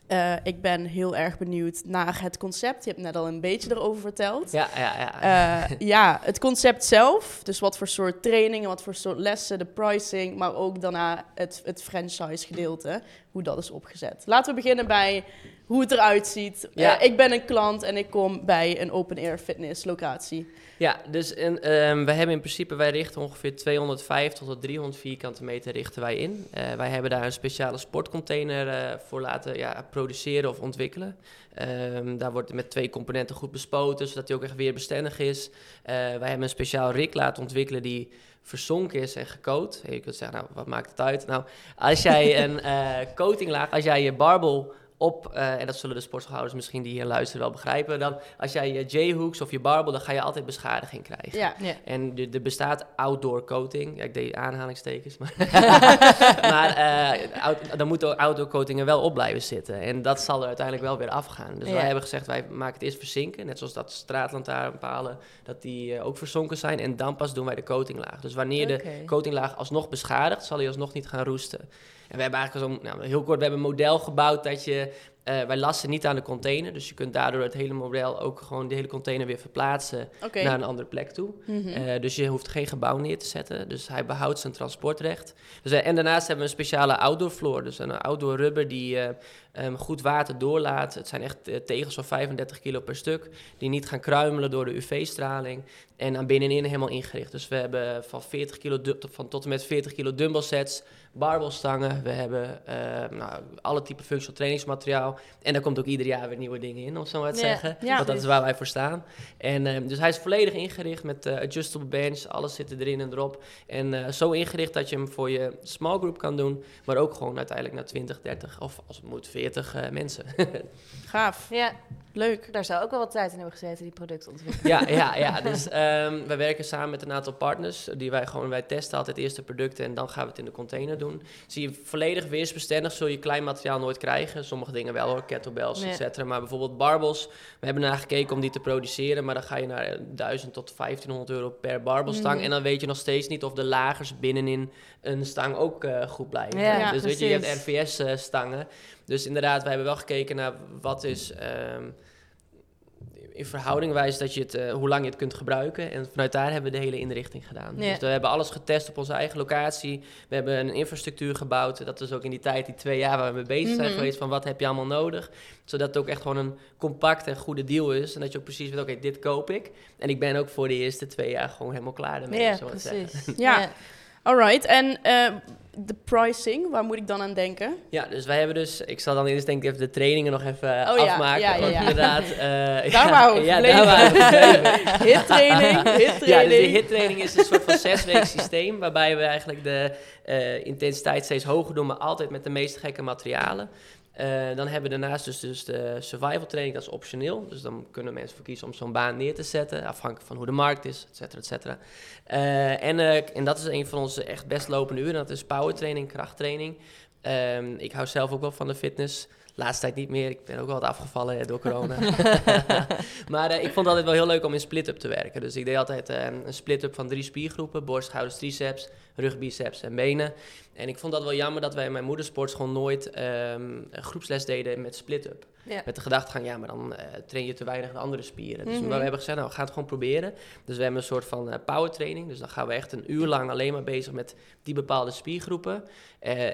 [SPEAKER 1] Eh, ik ben heel erg benieuwd naar het concept. Je hebt net al een beetje erover verteld.
[SPEAKER 4] Ja, ja, ja.
[SPEAKER 1] Eh, ja, het concept zelf. Dus wat voor soort trainingen, wat voor soort lessen, de pricing, maar ook daarna het, het franchise gedeelte, hoe dat is opgezet. Laten we beginnen bij hoe het eruit ziet.
[SPEAKER 4] Ja.
[SPEAKER 1] Eh, ik ben een klant en ik kom bij een open air fitness locatie.
[SPEAKER 4] Ja, dus en, ehm, wij hebben in principe, wij richten ongeveer 250 tot 300 vierkante meter richten wij in. Eh, wij hebben daar een speciale sportcontainer eh, voor laten ja, produceren of ontwikkelen. Ehm, daar wordt met twee componenten goed bespoten, zodat die ook echt weer bestendig is. Wij hebben een speciaal rig laten ontwikkelen die verzonken is en gecoat. Je kunt zeggen, nou, wat maakt het uit? Nou, als jij een eh coatinglaag, als jij je barbel op, eh, en dat zullen de sportschoolhouders misschien die hier luisteren wel begrijpen, dan als jij je J-hooks of je barbel, dan ga je altijd beschadiging krijgen.
[SPEAKER 1] Ja,
[SPEAKER 5] Ja.
[SPEAKER 4] En er er bestaat outdoor coating. Ja, ik deed aanhalingstekens. Maar, maar eh, out- dan moeten outdoor coatingen wel op blijven zitten. En dat zal er uiteindelijk wel weer afgaan. Dus
[SPEAKER 5] Ja.
[SPEAKER 4] wij hebben gezegd, wij maken het eerst verzinken. Net zoals dat straatlantaarnpalen, dat die eh, ook verzonken zijn. En dan pas doen wij de coatinglaag. Dus wanneer de coatinglaag alsnog beschadigt, zal hij alsnog niet gaan roesten. En we hebben eigenlijk zo'n, nou, heel kort, we hebben een model gebouwd dat je, eh, wij lassen niet aan de container. Dus je kunt daardoor het hele model ook gewoon de hele container weer verplaatsen naar een andere plek toe.
[SPEAKER 1] Mhm.
[SPEAKER 4] Eh, dus je hoeft geen gebouw neer te zetten. Dus hij behoudt zijn transportrecht. Dus, eh, en daarnaast hebben we een speciale outdoor floor. Dus een outdoor rubber die goed water doorlaat. Het zijn echt tegels van 35 kilo per stuk. Die niet gaan kruimelen door de UV-straling. En aan binnenin helemaal ingericht. Dus we hebben van, 40 kilo van tot en met 40 kilo dumbbell sets. Barbelstangen. We hebben eh, nou, alle type functional trainingsmateriaal. En daar komt ook ieder jaar weer nieuwe dingen in, om zo maar te
[SPEAKER 5] Ja,
[SPEAKER 4] zeggen.
[SPEAKER 1] ja.
[SPEAKER 4] Want dat is waar wij voor staan. En, ehm, dus hij is volledig ingericht met eh, adjustable bench, alles zit erin en erop. En eh, zo ingericht dat je hem voor je small group kan doen, maar ook gewoon uiteindelijk naar 20, 30 of als het moet 40 eh, mensen.
[SPEAKER 1] Gaaf,
[SPEAKER 5] Ja,
[SPEAKER 1] leuk.
[SPEAKER 5] daar zou ook wel wat tijd in hebben gezeten, die productontwikkeling.
[SPEAKER 4] ja, ja, ja. Dus ehm wij werken samen met een aantal partners die wij gewoon, wij testen altijd eerst de producten en dan gaan we het in de container doen. Zie je volledig weersbestendig, zul je klein materiaal nooit krijgen. Sommige dingen wel hoor, kettlebells,
[SPEAKER 5] Ja.
[SPEAKER 4] et cetera. Maar bijvoorbeeld barbels, we hebben naar gekeken om die te produceren, maar dan ga je naar eh, 1000 tot 1500 euro per barbelstang.
[SPEAKER 1] Mhm.
[SPEAKER 4] En dan weet je nog steeds niet of de lagers binnenin een stang ook eh, goed blijven.
[SPEAKER 5] Ja,
[SPEAKER 4] dus weet je, je hebt RVS-stangen. Dus inderdaad, wij hebben wel gekeken naar wat is... ehm, in verhouding wijs dat je het, eh, hoe lang je het kunt gebruiken. En vanuit daar hebben we de hele inrichting gedaan.
[SPEAKER 5] Ja.
[SPEAKER 4] Dus we hebben alles getest op onze eigen locatie. We hebben een infrastructuur gebouwd. Dat is ook in die tijd, die twee jaar waar we mee bezig zijn
[SPEAKER 1] Mhm.
[SPEAKER 4] geweest, van wat heb je allemaal nodig. Zodat het ook echt gewoon een compact en goede deal is. En dat je ook precies weet, oké, dit koop ik. En ik ben ook voor de eerste twee jaar gewoon helemaal klaar ermee.
[SPEAKER 5] Ja, precies.
[SPEAKER 1] Ja. Alright, en eh, de pricing, waar moet ik dan aan denken?
[SPEAKER 4] Ja, dus wij hebben dus... Ik zal dan eerst denk ik even de trainingen nog even eh,
[SPEAKER 1] Oh ja,
[SPEAKER 4] afmaken.
[SPEAKER 1] ja, ja, ja.
[SPEAKER 4] inderdaad... eh,
[SPEAKER 1] Daar
[SPEAKER 4] ja, daar waren we gebleven.
[SPEAKER 1] Hit-training,
[SPEAKER 4] Ja, dus de hittraining is een soort van zesweek systeem, waarbij we eigenlijk de intensiteit steeds hoger doen, maar altijd met de meest gekke materialen. Eh, dan hebben we daarnaast dus, dus de survival training, dat is optioneel. Dus dan kunnen mensen voor kiezen om zo'n baan neer te zetten, afhankelijk van hoe de markt is, et cetera, et cetera. Eh, en, eh, en dat is een van onze echt best lopende uren, dat is power training, krachttraining. Ehm, ik hou zelf ook wel van de fitness. Laatste tijd niet meer. Ik ben ook wel wat afgevallen door corona. maar eh, ik vond altijd wel heel leuk om in split-up te werken. Dus ik deed altijd eh, een split-up van drie spiergroepen. Borst, schouders, triceps, rug, biceps en benen. En ik vond dat wel jammer dat wij in mijn moedersportschool nooit ehm, groepsles deden met split-up.
[SPEAKER 5] Ja.
[SPEAKER 4] Met de gedachtegang, ja, maar dan eh, train je te weinig de andere spieren. Dus
[SPEAKER 5] Mhm.
[SPEAKER 4] we hebben gezegd, nou, we gaan het gewoon proberen. Dus we hebben een soort van eh, power training. Dus dan gaan we echt een uur lang alleen maar bezig met die bepaalde spiergroepen.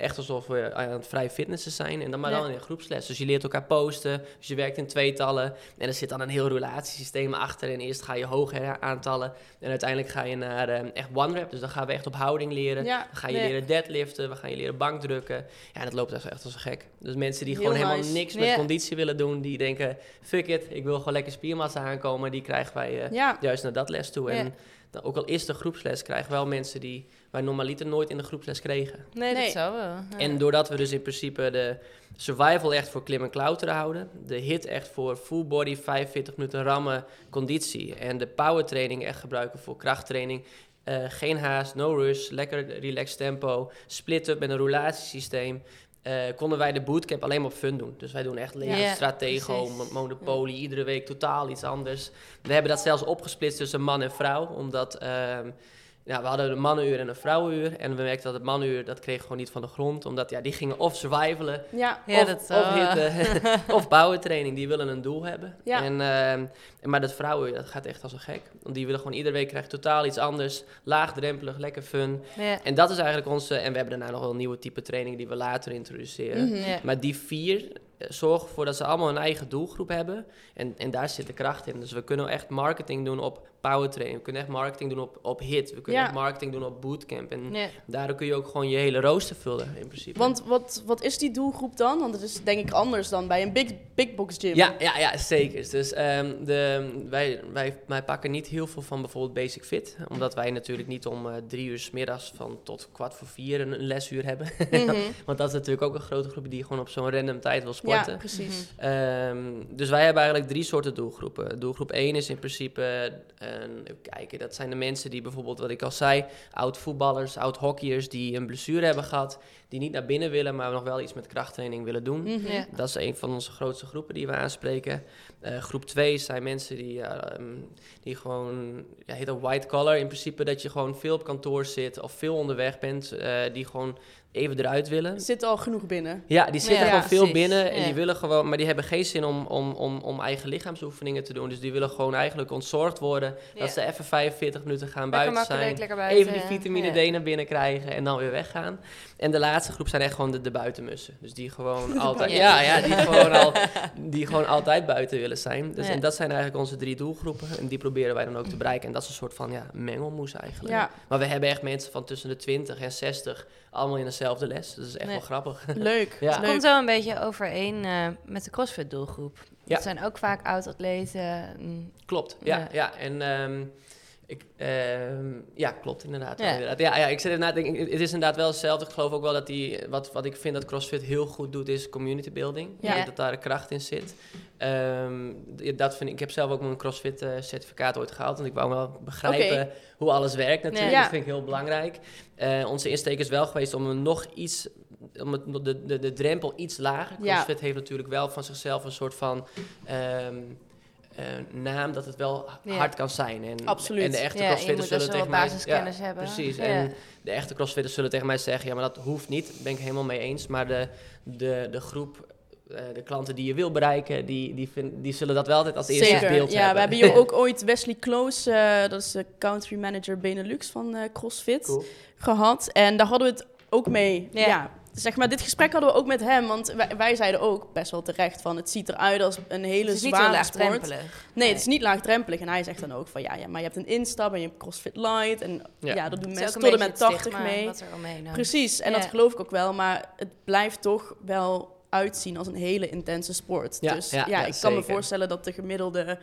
[SPEAKER 4] Echt alsof we aan het vrij fitnessen zijn. En dan maar
[SPEAKER 5] Ja.
[SPEAKER 4] dan in een groepsles. Dus je leert elkaar posten. Dus je werkt in tweetallen. En er zit dan een heel relatiesysteem achter. En eerst ga je hoge aantallen. En uiteindelijk ga je naar eh, echt one rep. Dus dan gaan we echt op houding leren.
[SPEAKER 1] Ja,
[SPEAKER 4] Dan ga je leren deadliften. We gaan je leren bankdrukken. Ja, dat loopt echt als een gek. Dus mensen die
[SPEAKER 1] Heel
[SPEAKER 4] gewoon helemaal niks met conditie willen doen. Die denken, fuck it, ik wil gewoon lekker spiermassa aankomen. Die krijgen wij eh,
[SPEAKER 1] ja.
[SPEAKER 4] juist naar dat les toe. En dan, ook al is de groepsles, krijgen we wel mensen die wij normaliter nooit in de groepsles kregen.
[SPEAKER 5] Nee,
[SPEAKER 1] Nee.
[SPEAKER 5] dat zou wel. Ja.
[SPEAKER 4] En doordat we dus in principe de survival echt voor klim en klauteren houden, de hit echt voor full body 45 minuten rammen conditie en de power training echt gebruiken voor krachttraining. eh, geen haast, no rush, lekker relaxed tempo, split up met een roulatiesysteem. eh, konden wij de bootcamp alleen maar op fun doen. Dus wij doen echt leren
[SPEAKER 5] Ja,
[SPEAKER 4] stratego,
[SPEAKER 5] precies.
[SPEAKER 4] mo- monopoly, iedere week totaal iets anders. We hebben dat zelfs opgesplitst tussen man en vrouw, omdat ehm, ja, we hadden een mannenuur en een vrouwenuur. En we merkten dat het mannenuur, dat kreeg gewoon niet van de grond. Omdat ja, die gingen of survivalen,
[SPEAKER 1] Ja,
[SPEAKER 5] Ja,
[SPEAKER 4] of,
[SPEAKER 5] dat
[SPEAKER 4] of
[SPEAKER 5] eh,
[SPEAKER 4] hitten, of powertraining. Die willen een doel hebben.
[SPEAKER 1] Ja.
[SPEAKER 4] En, ehm, maar dat vrouwenuur, dat gaat echt als een gek. Want die willen gewoon iedere week krijgen totaal iets anders. Laagdrempelig, lekker fun.
[SPEAKER 5] Ja.
[SPEAKER 4] En dat is eigenlijk onze... En we hebben daarna nog wel een nieuwe type training die we later introduceren.
[SPEAKER 5] Ja.
[SPEAKER 4] Maar die vier zorgen ervoor dat ze allemaal een eigen doelgroep hebben. En, en daar zit de kracht in. Dus we kunnen echt marketing doen op powertraining. We kunnen echt marketing doen op, op hit. We kunnen
[SPEAKER 1] Ja.
[SPEAKER 4] echt marketing doen op bootcamp. En
[SPEAKER 5] Ja.
[SPEAKER 4] daardoor kun je ook gewoon je hele rooster vullen in principe.
[SPEAKER 1] Want wat, wat is die doelgroep dan? Want het is denk ik anders dan bij een big, big box gym.
[SPEAKER 4] Ja, ja, ja, zeker. Dus ehm, de, wij, wij, wij pakken niet heel veel van bijvoorbeeld Basic Fit. Omdat wij natuurlijk niet om eh, drie uur 's middags van tot kwart voor vier een, een lesuur hebben.
[SPEAKER 1] Mhm.
[SPEAKER 4] Want dat is natuurlijk ook een grote groep die gewoon op zo'n random tijd wil
[SPEAKER 1] ja
[SPEAKER 4] sporten.
[SPEAKER 1] precies.
[SPEAKER 4] Ehm, dus wij hebben eigenlijk drie soorten doelgroepen. Doelgroep 1 is in principe, eh, een, even kijken, dat zijn de mensen die bijvoorbeeld, wat ik al zei, oud-voetballers, oud-hockeyers die een blessure hebben gehad, die niet naar binnen willen, maar nog wel iets met krachttraining willen doen.
[SPEAKER 1] Mhm.
[SPEAKER 5] Ja.
[SPEAKER 4] Dat is een van onze grootste groepen die we aanspreken. Eh, groep 2 zijn mensen die, ja, ehm, die gewoon, ja, heet dat white collar in principe, dat je gewoon veel op kantoor zit of veel onderweg bent, eh, die gewoon even eruit willen.
[SPEAKER 1] Er zit al genoeg binnen.
[SPEAKER 4] Ja, die zitten
[SPEAKER 5] Ja,
[SPEAKER 4] gewoon veel
[SPEAKER 5] precies.
[SPEAKER 4] binnen en
[SPEAKER 5] Ja.
[SPEAKER 4] die willen gewoon, maar die hebben geen zin om, om, om, om eigen lichaamsoefeningen te doen. Dus die willen gewoon eigenlijk ontzorgd worden.
[SPEAKER 5] Ja.
[SPEAKER 4] Dat ze even 45 minuten gaan
[SPEAKER 5] Lekker
[SPEAKER 4] buiten zijn.
[SPEAKER 5] lekker buiten.
[SPEAKER 4] Even die vitamine
[SPEAKER 5] ja.
[SPEAKER 4] D naar binnen krijgen en dan weer weggaan. En de laatste groep zijn echt gewoon de, de buitenmussen. Dus die gewoon altijd, ja, ja, die gewoon, al, die gewoon altijd buiten willen zijn. Dus,
[SPEAKER 5] Ja.
[SPEAKER 4] En dat zijn eigenlijk onze drie doelgroepen. En die proberen wij dan ook te bereiken. En dat is een soort van ja, mengelmoes eigenlijk.
[SPEAKER 1] Ja,
[SPEAKER 4] Maar we hebben echt mensen van tussen de 20 en 60 allemaal in dezelfde les. Dus dat is echt
[SPEAKER 5] Nee.
[SPEAKER 4] wel grappig.
[SPEAKER 1] leuk.
[SPEAKER 4] Ja.
[SPEAKER 5] Het komt zo een beetje overeen eh, met de CrossFit-doelgroep.
[SPEAKER 4] Ja.
[SPEAKER 5] Dat zijn ook vaak oud-atleten. mm,
[SPEAKER 4] Klopt, ja.
[SPEAKER 5] Ja.
[SPEAKER 4] ja. En ehm, ik, ehm, ja, klopt inderdaad.
[SPEAKER 5] Ja.
[SPEAKER 4] Ja. inderdaad. Ja, ja, ik zit inderdaad, het is inderdaad wel hetzelfde. Ik geloof ook wel dat die, wat, wat ik vind dat CrossFit heel goed doet, is community building.
[SPEAKER 1] Ja.
[SPEAKER 4] Dat daar kracht in zit. Ehm, dat vind ik, ik heb zelf ook mijn CrossFit eh, certificaat ooit gehaald, want ik wou wel begrijpen hoe alles werkt natuurlijk.
[SPEAKER 1] Ja.
[SPEAKER 4] Dat vind ik heel belangrijk. Eh, onze insteek is wel geweest om een nog iets, om het, de, de, de drempel iets lager.
[SPEAKER 1] Ja.
[SPEAKER 4] CrossFit heeft natuurlijk wel van zichzelf een soort van ehm, eh, naam dat het wel
[SPEAKER 5] Ja.
[SPEAKER 4] hard kan zijn. En,
[SPEAKER 1] Absoluut.
[SPEAKER 4] En de echte
[SPEAKER 5] ja, je
[SPEAKER 4] crossfitters
[SPEAKER 5] best
[SPEAKER 4] zullen tegen mij...
[SPEAKER 5] basiskennis
[SPEAKER 4] ja,
[SPEAKER 5] hebben.
[SPEAKER 4] Precies.
[SPEAKER 5] Ja.
[SPEAKER 4] En de echte crossfitters zullen tegen mij zeggen, ja, maar dat hoeft niet. Daar ben ik helemaal mee eens. Maar de, de, de groep, eh, de klanten die je wil bereiken, die, die, vind, die zullen dat wel altijd als eerste
[SPEAKER 1] Zeker.
[SPEAKER 4] beeld
[SPEAKER 1] ja,
[SPEAKER 4] hebben.
[SPEAKER 1] we hebben hier ook ooit Wesley Close, eh, dat is de country manager Benelux van eh, CrossFit,
[SPEAKER 4] Cool.
[SPEAKER 1] gehad. En daar hadden we het ook mee.
[SPEAKER 5] Ja.
[SPEAKER 1] Zeg maar, dit gesprek hadden we ook met hem, want wij, wij zeiden ook best wel terecht van het ziet eruit als een hele
[SPEAKER 5] Het is niet
[SPEAKER 1] zware sport.
[SPEAKER 5] laagdrempelig.
[SPEAKER 1] Nee, het is niet laagdrempelig. En hij zegt dan ook van ja, ja, maar je hebt een instap en je hebt CrossFit Light. En ja,
[SPEAKER 4] Ja.
[SPEAKER 1] dat doen mensen tot en met
[SPEAKER 5] het
[SPEAKER 1] 80
[SPEAKER 5] stigma
[SPEAKER 1] mee.
[SPEAKER 5] Wat er.
[SPEAKER 1] Precies, en
[SPEAKER 5] Ja.
[SPEAKER 1] dat geloof ik ook wel. Maar het blijft toch wel uitzien als een hele intense sport.
[SPEAKER 4] Ja,
[SPEAKER 1] dus
[SPEAKER 4] ja,
[SPEAKER 1] ja,
[SPEAKER 4] ja,
[SPEAKER 1] ik kan me voorstellen dat de gemiddelde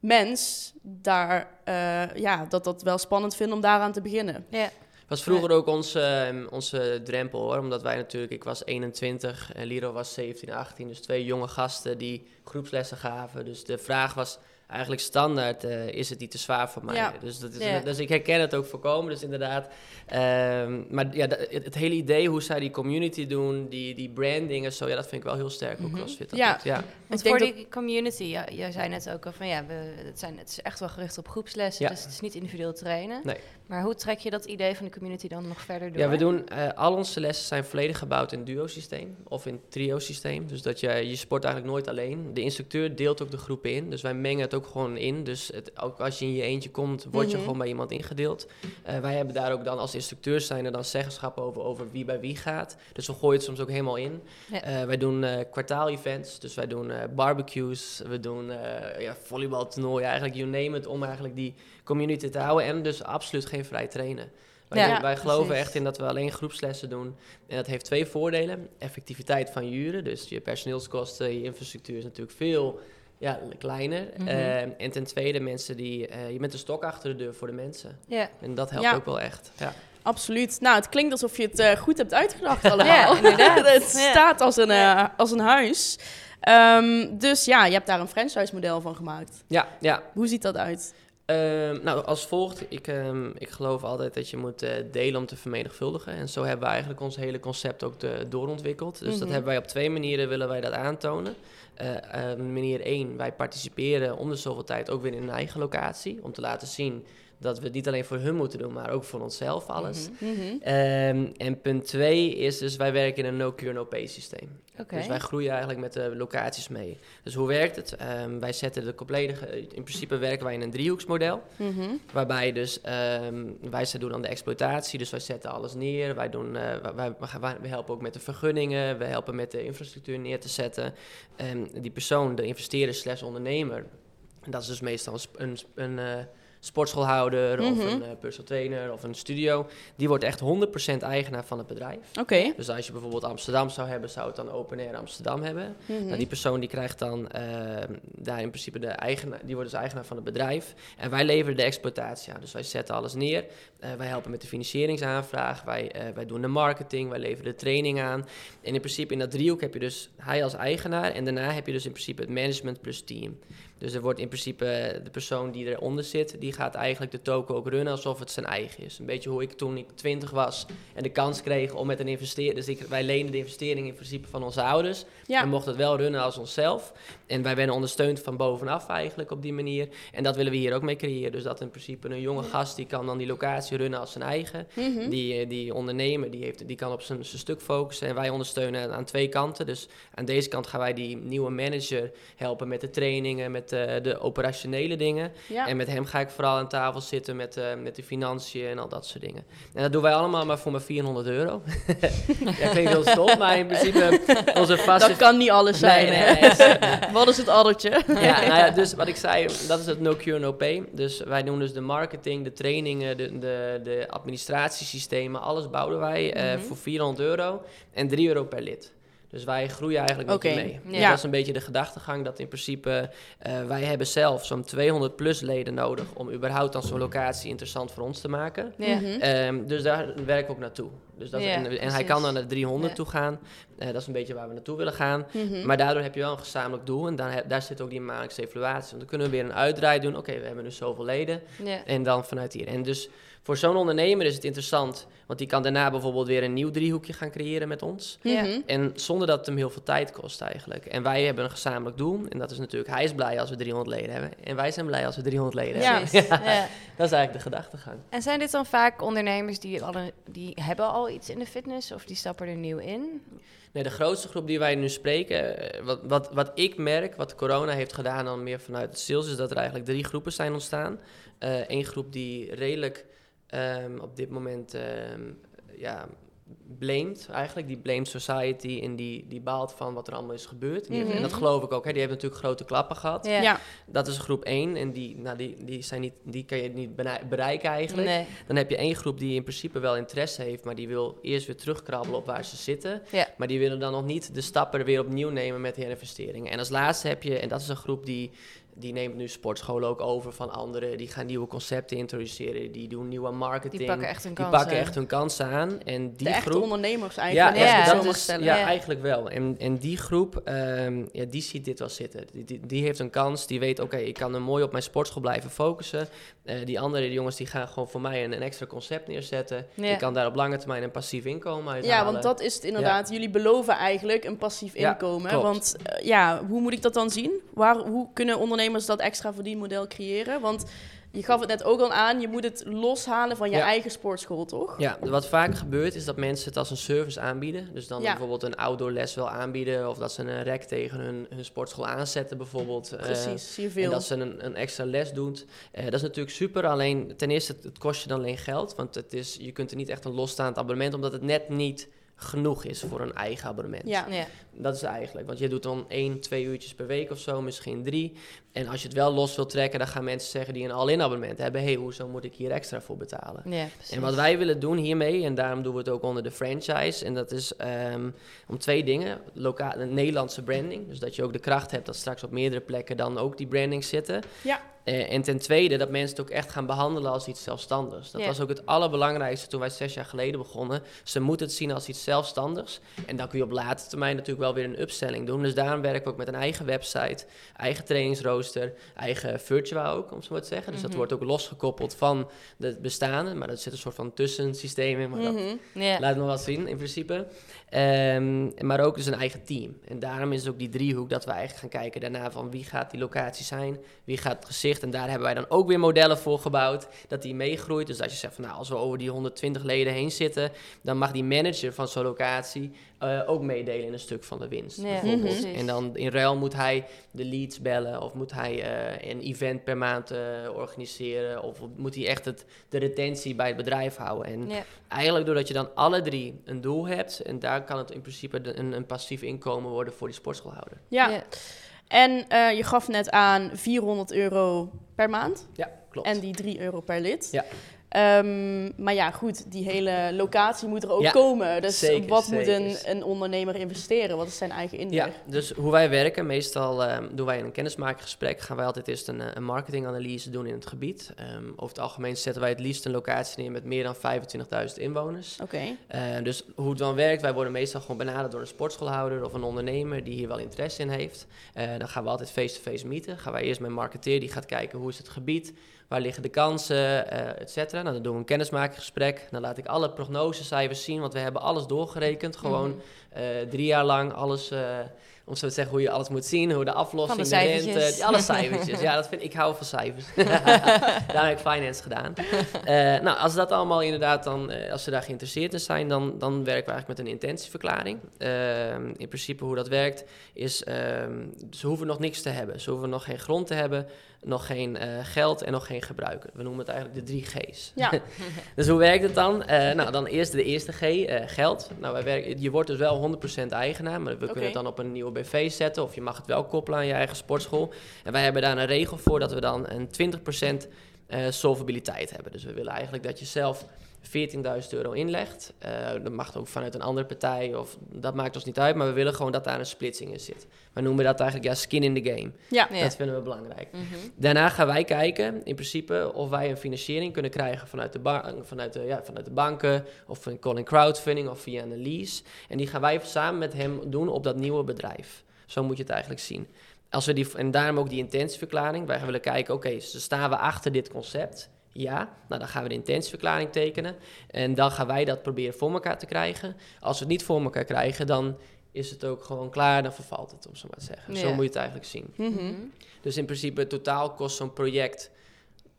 [SPEAKER 1] mens daar, eh, ja, dat dat wel spannend vindt om daaraan te beginnen.
[SPEAKER 5] Ja.
[SPEAKER 4] Was vroeger ook onze, ehm, onze drempel hoor. Omdat wij natuurlijk, ik was 21 en Liro was 17, 18. Dus twee jonge gasten die groepslessen gaven. Dus de vraag was eigenlijk standaard, eh, is het niet te zwaar voor mij?
[SPEAKER 1] Ja.
[SPEAKER 4] Dus, dat is,
[SPEAKER 5] Ja.
[SPEAKER 4] dus ik herken het ook voorkomen, dus inderdaad. Ehm, maar ja, dat- het, het hele idee hoe zij die community doen, die, die branding en zo, ja, dat vind ik wel heel sterk hoe
[SPEAKER 5] Mhm.
[SPEAKER 4] CrossFit dat
[SPEAKER 1] Ja.
[SPEAKER 4] doet. Ja.
[SPEAKER 5] Want
[SPEAKER 1] Ik denk
[SPEAKER 5] voor die community, ja, jij zei net ook al van ja, we, het, zijn, het is echt wel gericht op groepslessen,
[SPEAKER 4] Ja.
[SPEAKER 5] dus het is niet individueel trainen.
[SPEAKER 4] Nee.
[SPEAKER 5] Maar hoe trek je dat idee van de community dan nog verder door?
[SPEAKER 4] Ja, we doen, eh, al onze lessen zijn volledig gebouwd in duo-systeem of in trio-systeem. Dus dat je, je sport eigenlijk nooit alleen. De instructeur deelt ook de groepen in, dus wij mengen het ook gewoon in. Dus het, ook als je in je eentje komt, word je
[SPEAKER 1] Mhm.
[SPEAKER 4] gewoon bij iemand ingedeeld. Eh, wij hebben daar ook dan als instructeurs zijn er dan zeggenschap over, over wie bij wie gaat. Dus we gooien het soms ook helemaal in.
[SPEAKER 5] Ja.
[SPEAKER 4] Eh, wij doen kwartaal-events, dus wij doen barbecues, we doen ja, volleybaltoernooien, eigenlijk you name it, om eigenlijk die community te houden. En dus absoluut geen vrij trainen. Wij,
[SPEAKER 5] Ja,
[SPEAKER 4] wij geloven
[SPEAKER 5] precies.
[SPEAKER 4] echt in dat we alleen groepslessen doen. En dat heeft twee voordelen. Effectiviteit van je uren, dus je personeelskosten, je infrastructuur is natuurlijk veel ja, kleiner.
[SPEAKER 5] Mhm.
[SPEAKER 4] Eh, en ten tweede mensen die, eh, je bent een stok achter de deur voor de mensen.
[SPEAKER 5] Ja,
[SPEAKER 4] En dat helpt
[SPEAKER 1] Ja.
[SPEAKER 4] ook wel echt. Ja.
[SPEAKER 1] Absoluut. Nou, het klinkt alsof je het eh, goed hebt uitgedacht allemaal.
[SPEAKER 5] Ja,
[SPEAKER 1] het
[SPEAKER 5] Ja.
[SPEAKER 1] staat als een, als een huis. Ehm, dus ja, je hebt daar een franchise-model van gemaakt.
[SPEAKER 4] ja, ja.
[SPEAKER 1] Hoe ziet dat uit?
[SPEAKER 4] Ehm, nou, als volgt. Ik, ehm, ik geloof altijd dat je moet eh, delen om te vermenigvuldigen. En zo hebben we eigenlijk ons hele concept ook de, doorontwikkeld. Dus dat
[SPEAKER 1] Mhm.
[SPEAKER 4] hebben wij op twee manieren willen wij dat aantonen. Eh, eh, manier één, wij participeren om de zoveel tijd ook weer in een eigen locatie. Om te laten zien dat we het niet alleen voor hun moeten doen, maar ook voor onszelf alles.
[SPEAKER 5] Mhm.
[SPEAKER 1] Mhm.
[SPEAKER 4] Ehm, en punt twee is dus, wij werken in een no-cure, no-pay systeem. Dus wij groeien eigenlijk met de locaties mee. Dus hoe werkt het? Ehm, wij zetten de complete... In principe werken wij in een driehoeksmodel.
[SPEAKER 1] Mhm.
[SPEAKER 4] Waarbij dus, ehm, wij doen dan de exploitatie, dus wij zetten alles neer. Wij, doen, eh, wij, we helpen ook met de vergunningen, we helpen met de infrastructuur neer te zetten. En die persoon, de investeerder slash ondernemer, en dat is dus meestal een, sp- een, sportschoolhouder of
[SPEAKER 1] Mhm.
[SPEAKER 4] een eh, personal trainer of een studio. Die wordt echt 100% eigenaar van het bedrijf.
[SPEAKER 1] Oké.
[SPEAKER 4] Dus als je bijvoorbeeld Amsterdam zou hebben, zou het dan Open Air Amsterdam hebben.
[SPEAKER 1] Mhm.
[SPEAKER 4] Nou, die persoon die krijgt dan ehm, daar in principe de eigenaar, die wordt dus eigenaar van het bedrijf. En wij leveren de exploitatie aan. Dus wij zetten alles neer. Eh, wij helpen met de financieringsaanvraag. Wij, eh, wij doen de marketing. Wij leveren de training aan. En in principe in dat driehoek heb je dus hij als eigenaar. En daarna heb je dus in principe het management plus team. Dus er wordt in principe eh, de persoon die eronder zit, die gaat eigenlijk de token ook runnen alsof het zijn eigen is. Een beetje hoe ik toen ik 20 was en de kans kreeg om met een investeerder. Dus ik, wij lenen de investering in principe van onze ouders.
[SPEAKER 1] Ja.
[SPEAKER 4] En mochten het wel runnen als onszelf. En wij werden ondersteund van bovenaf eigenlijk op die manier. En dat willen we hier ook mee creëren. Dus dat in principe een jonge gast die kan dan die locatie runnen als zijn eigen.
[SPEAKER 1] Mhm.
[SPEAKER 4] Die, eh, die ondernemer die, heeft, die kan op zijn, zijn stuk focussen. En wij ondersteunen aan twee kanten. Dus aan deze kant gaan wij die nieuwe manager helpen met de trainingen, met eh, de operationele dingen.
[SPEAKER 1] Ja.
[SPEAKER 4] En met hem ga ik vooral aan tafel zitten met, eh, met de financiën en al dat soort dingen. En dat doen wij allemaal maar voor maar 400 euro. ja, klinkt heel stom, maar in principe onze vaste...
[SPEAKER 1] Dat kan niet alles zijn.
[SPEAKER 4] Nee, nee.
[SPEAKER 1] Wat is het addertje?
[SPEAKER 4] Ja, nou ja, dus wat ik zei, dat is het no cure, no pay. Dus wij doen dus de marketing, de trainingen, de, de, de administratiesystemen, alles bouwen wij eh,
[SPEAKER 5] Mhm.
[SPEAKER 4] voor 400 euro en 3 euro per lid. Dus wij groeien eigenlijk met je mee.
[SPEAKER 1] Ja.
[SPEAKER 4] Dat is een beetje de gedachtegang dat in principe eh, wij hebben zelf zo'n 200 plus leden nodig om überhaupt dan zo'n locatie interessant voor ons te maken.
[SPEAKER 5] Ja.
[SPEAKER 1] Mhm.
[SPEAKER 4] Ehm, dus daar werk ik ook naartoe. Dus dat,
[SPEAKER 5] Ja,
[SPEAKER 4] en, en hij kan dan naar de 300
[SPEAKER 5] Ja.
[SPEAKER 4] toe gaan. Eh, dat is een beetje waar we naartoe willen gaan.
[SPEAKER 1] Mhm.
[SPEAKER 4] Maar daardoor heb je wel een gezamenlijk doel. En dan heb- daar zit ook die maandelijkse evaluatie. Want dan kunnen we weer een uitdraai doen. Oké, we hebben nu zoveel leden.
[SPEAKER 5] Ja.
[SPEAKER 4] En dan vanuit hier. En dus voor zo'n ondernemer is het interessant. Want die kan daarna bijvoorbeeld weer een nieuw driehoekje gaan creëren met ons.
[SPEAKER 5] Ja.
[SPEAKER 1] Mhm.
[SPEAKER 4] En zonder dat het hem heel veel tijd kost eigenlijk. En wij hebben een gezamenlijk doel. En dat is natuurlijk, hij is blij als we 300 leden hebben. En wij zijn blij als we 300 leden
[SPEAKER 1] Ja.
[SPEAKER 4] hebben.
[SPEAKER 5] Precies, ja.
[SPEAKER 4] Dat is eigenlijk de gedachtegang.
[SPEAKER 5] En zijn dit dan vaak ondernemers die, al een- die hebben al iets in de fitness of die stappen er nieuw in?
[SPEAKER 4] Nee, de grootste groep die wij nu spreken, eh, wat, wat, wat ik merk, wat corona heeft gedaan dan meer vanuit het sales, is dat er eigenlijk drie groepen zijn ontstaan. Eén groep die redelijk ehm, op dit moment ehm, ja, blamed eigenlijk, die blamed society en die, die baalt van wat er allemaal is gebeurd. En die-
[SPEAKER 1] Mhm.
[SPEAKER 4] En dat geloof ik ook, hè. die hebben natuurlijk grote klappen gehad.
[SPEAKER 5] Ja.
[SPEAKER 1] Ja.
[SPEAKER 4] Dat is groep 1 en die, nou, die, die, zijn niet, die kan je niet bereiken eigenlijk.
[SPEAKER 5] Nee.
[SPEAKER 4] Dan heb je één groep die in principe wel interesse heeft, maar die wil eerst weer terugkrabbelen op waar ze zitten.
[SPEAKER 5] Ja.
[SPEAKER 4] Maar die willen dan nog niet de stappen weer opnieuw nemen met herinvesteringen. En als laatste heb je, en dat is een groep die, die neemt nu sportscholen ook over van anderen. Die gaan nieuwe concepten introduceren. Die doen nieuwe marketing.
[SPEAKER 5] Die pakken echt hun kansen.
[SPEAKER 4] pakken echt hun kansen aan. En die
[SPEAKER 1] de echte
[SPEAKER 4] groep...
[SPEAKER 1] ondernemers eigenlijk.
[SPEAKER 5] ja, dat
[SPEAKER 4] is, ja,
[SPEAKER 5] Ja.
[SPEAKER 4] eigenlijk wel. En, en die groep, ehm, ja, die ziet dit wel zitten. Die, die, die heeft een kans. Die weet, oké, ik kan er mooi op mijn sportschool blijven focussen. Eh, die andere die jongens, die gaan gewoon voor mij een, een extra concept neerzetten. Ik kan daar op lange termijn een passief inkomen uit
[SPEAKER 1] Ja, want dat is het inderdaad. Jullie beloven eigenlijk een passief inkomen.
[SPEAKER 4] klopt.
[SPEAKER 1] Want eh, ja, hoe moet ik dat dan zien? Waar, hoe kunnen ondernemers dat extra verdienmodel creëren? Want je gaf het net ook al aan, je moet het loshalen van je
[SPEAKER 4] Ja.
[SPEAKER 1] eigen sportschool, toch?
[SPEAKER 4] Ja, wat vaak gebeurt is dat mensen het als een service aanbieden. Dus dan
[SPEAKER 1] Ja.
[SPEAKER 4] bijvoorbeeld een outdoor les wil aanbieden. Of dat ze een rek tegen hun, hun sportschool aanzetten bijvoorbeeld. Eh,
[SPEAKER 1] Precies, zie je
[SPEAKER 4] En
[SPEAKER 1] veel.
[SPEAKER 4] dat ze een, een extra les doet. Eh, dat is natuurlijk super. Alleen ten eerste, het, het kost je dan alleen geld. Want het is, je kunt er niet echt een losstaand abonnement, omdat het net niet genoeg is voor een eigen abonnement.
[SPEAKER 1] Ja.
[SPEAKER 5] Ja.
[SPEAKER 4] Dat is eigenlijk. Want je doet dan één, twee uurtjes per week of zo, misschien drie. En als je het wel los wilt trekken, dan gaan mensen zeggen die een all-in abonnement hebben. hey, hoezo moet ik hier extra voor betalen?
[SPEAKER 5] Ja.
[SPEAKER 4] En wat wij willen doen hiermee, en daarom doen we het ook onder de franchise, en dat is ehm, om twee dingen. Loka een Nederlandse branding, dus dat je ook de kracht hebt dat straks op meerdere plekken dan ook die branding zitten.
[SPEAKER 1] Ja.
[SPEAKER 4] Eh, en ten tweede dat mensen het ook echt gaan behandelen als iets zelfstandigs. Dat
[SPEAKER 5] Ja.
[SPEAKER 4] was ook het allerbelangrijkste toen wij zes jaar geleden begonnen. Ze moeten het zien als iets zelfstandigs. En dan kun je op latere termijn natuurlijk wel weer een upselling doen. Dus daarom werken we ook met een eigen website, eigen trainingsrooster, eigen virtual ook, om zo maar te zeggen. Dus dat
[SPEAKER 5] Mhm.
[SPEAKER 4] wordt ook losgekoppeld van de bestaande, maar er zit een soort van tussensysteem in. Maar dat
[SPEAKER 1] Mhm.
[SPEAKER 4] Laat me wat zien in principe. Ehm, maar ook dus een eigen team. En daarom is het ook die driehoek dat we eigenlijk gaan kijken daarna van wie gaat die locatie zijn, wie gaat het gezicht. En daar hebben wij dan ook weer modellen voor gebouwd, dat die meegroeit. Dus als je zegt van nou, als we over die 120 leden heen zitten, dan mag die manager van zo'n locatie eh, ook meedelen in een stuk van de winst.
[SPEAKER 5] Ja,
[SPEAKER 4] bijvoorbeeld.
[SPEAKER 5] precies.
[SPEAKER 4] En dan in ruil moet hij de leads bellen of moet hij eh, een event per maand eh, organiseren of moet hij echt het, de retentie bij het bedrijf houden. En
[SPEAKER 5] Ja.
[SPEAKER 4] Eigenlijk doordat je dan alle drie een doel hebt. En daar kan het in principe de- een, een passief inkomen worden voor die sportschoolhouder.
[SPEAKER 1] Ja,
[SPEAKER 5] Ja.
[SPEAKER 1] en eh, je gaf net aan 400 euro per maand
[SPEAKER 4] Ja, klopt.
[SPEAKER 1] en die 3 euro per lid.
[SPEAKER 4] Ja.
[SPEAKER 1] Ehm, maar ja, goed, die hele locatie moet er ook
[SPEAKER 4] Ja,
[SPEAKER 1] komen. Dus
[SPEAKER 4] zeker,
[SPEAKER 1] wat moet een, een ondernemer investeren? Wat is zijn eigen inleg?
[SPEAKER 4] ja, dus hoe wij werken, meestal ehm, doen wij in een kennismakingsgesprek, gaan wij altijd eerst een, eh, een marketinganalyse doen in het gebied. Ehm, over het algemeen zetten wij het liefst een locatie neer met meer dan 25.000 inwoners.
[SPEAKER 1] Oké,
[SPEAKER 4] Eh, dus hoe het dan werkt, wij worden meestal gewoon benaderd door een sportschoolhouder of een ondernemer die hier wel interesse in heeft. Eh, dan gaan we altijd face-to-face meeten. Gaan wij eerst met een marketeer, die gaat kijken hoe is het gebied, waar liggen de kansen, eh et cetera. Nou, dan doen we een kennismakingsgesprek. Dan laat ik alle prognosecijfers zien, want we hebben alles doorgerekend. Gewoon
[SPEAKER 5] Mhm.
[SPEAKER 4] eh, drie jaar lang alles, eh, om zo te zeggen, hoe je alles moet zien, hoe de aflossing,
[SPEAKER 5] de
[SPEAKER 4] de, rente, alle cijfertjes. ja, dat vind ik, ik hou van cijfers. daar heb ik finance gedaan. Nou, als dat allemaal inderdaad dan, als ze daar geïnteresseerd in zijn, dan, dan werken we eigenlijk met een intentieverklaring. In principe hoe dat werkt is, ehm, ze hoeven nog niks te hebben. Ze hoeven nog geen grond te hebben, nog geen eh, geld en nog geen gebruiker. We noemen het eigenlijk de drie G's.
[SPEAKER 1] ja.
[SPEAKER 4] Dus hoe werkt het dan? Eh, nou, dan eerst de eerste G, eh, geld. Nou, wij werken, je wordt dus wel 100% eigenaar, maar we kunnen het dan op een nieuwe BV zetten of je mag het wel koppelen aan je eigen sportschool. En wij hebben daar een regel voor dat we dan een 20% eh solvabiliteit hebben. Dus we willen eigenlijk dat je zelf 14.000 euro inlegt. Eh, dat mag ook vanuit een andere partij of dat maakt ons niet uit, maar we willen gewoon dat daar een splitsing in zit. We noemen dat eigenlijk ja, skin in the game.
[SPEAKER 1] ja.
[SPEAKER 5] Ja.
[SPEAKER 4] Dat vinden we belangrijk.
[SPEAKER 5] Mhm.
[SPEAKER 4] Daarna gaan wij kijken, in principe, of wij een financiering kunnen krijgen vanuit de, ba- vanuit de, ja, vanuit de banken, of een calling crowdfunding, of via een lease. En die gaan wij samen met hem doen op dat nieuwe bedrijf. Zo moet je het eigenlijk zien. Als we die, en daarom ook die intentieverklaring. Wij willen kijken, oké, dus staan we achter dit concept? Ja, nou dan gaan we de intentieverklaring tekenen. En dan gaan wij dat proberen voor elkaar te krijgen. Als we het niet voor elkaar krijgen, dan is het ook gewoon klaar, dan vervalt het, om zo maar te zeggen. Zo moet je het eigenlijk zien.
[SPEAKER 1] Mhm.
[SPEAKER 5] Mhm.
[SPEAKER 4] Dus in principe totaal kost zo'n project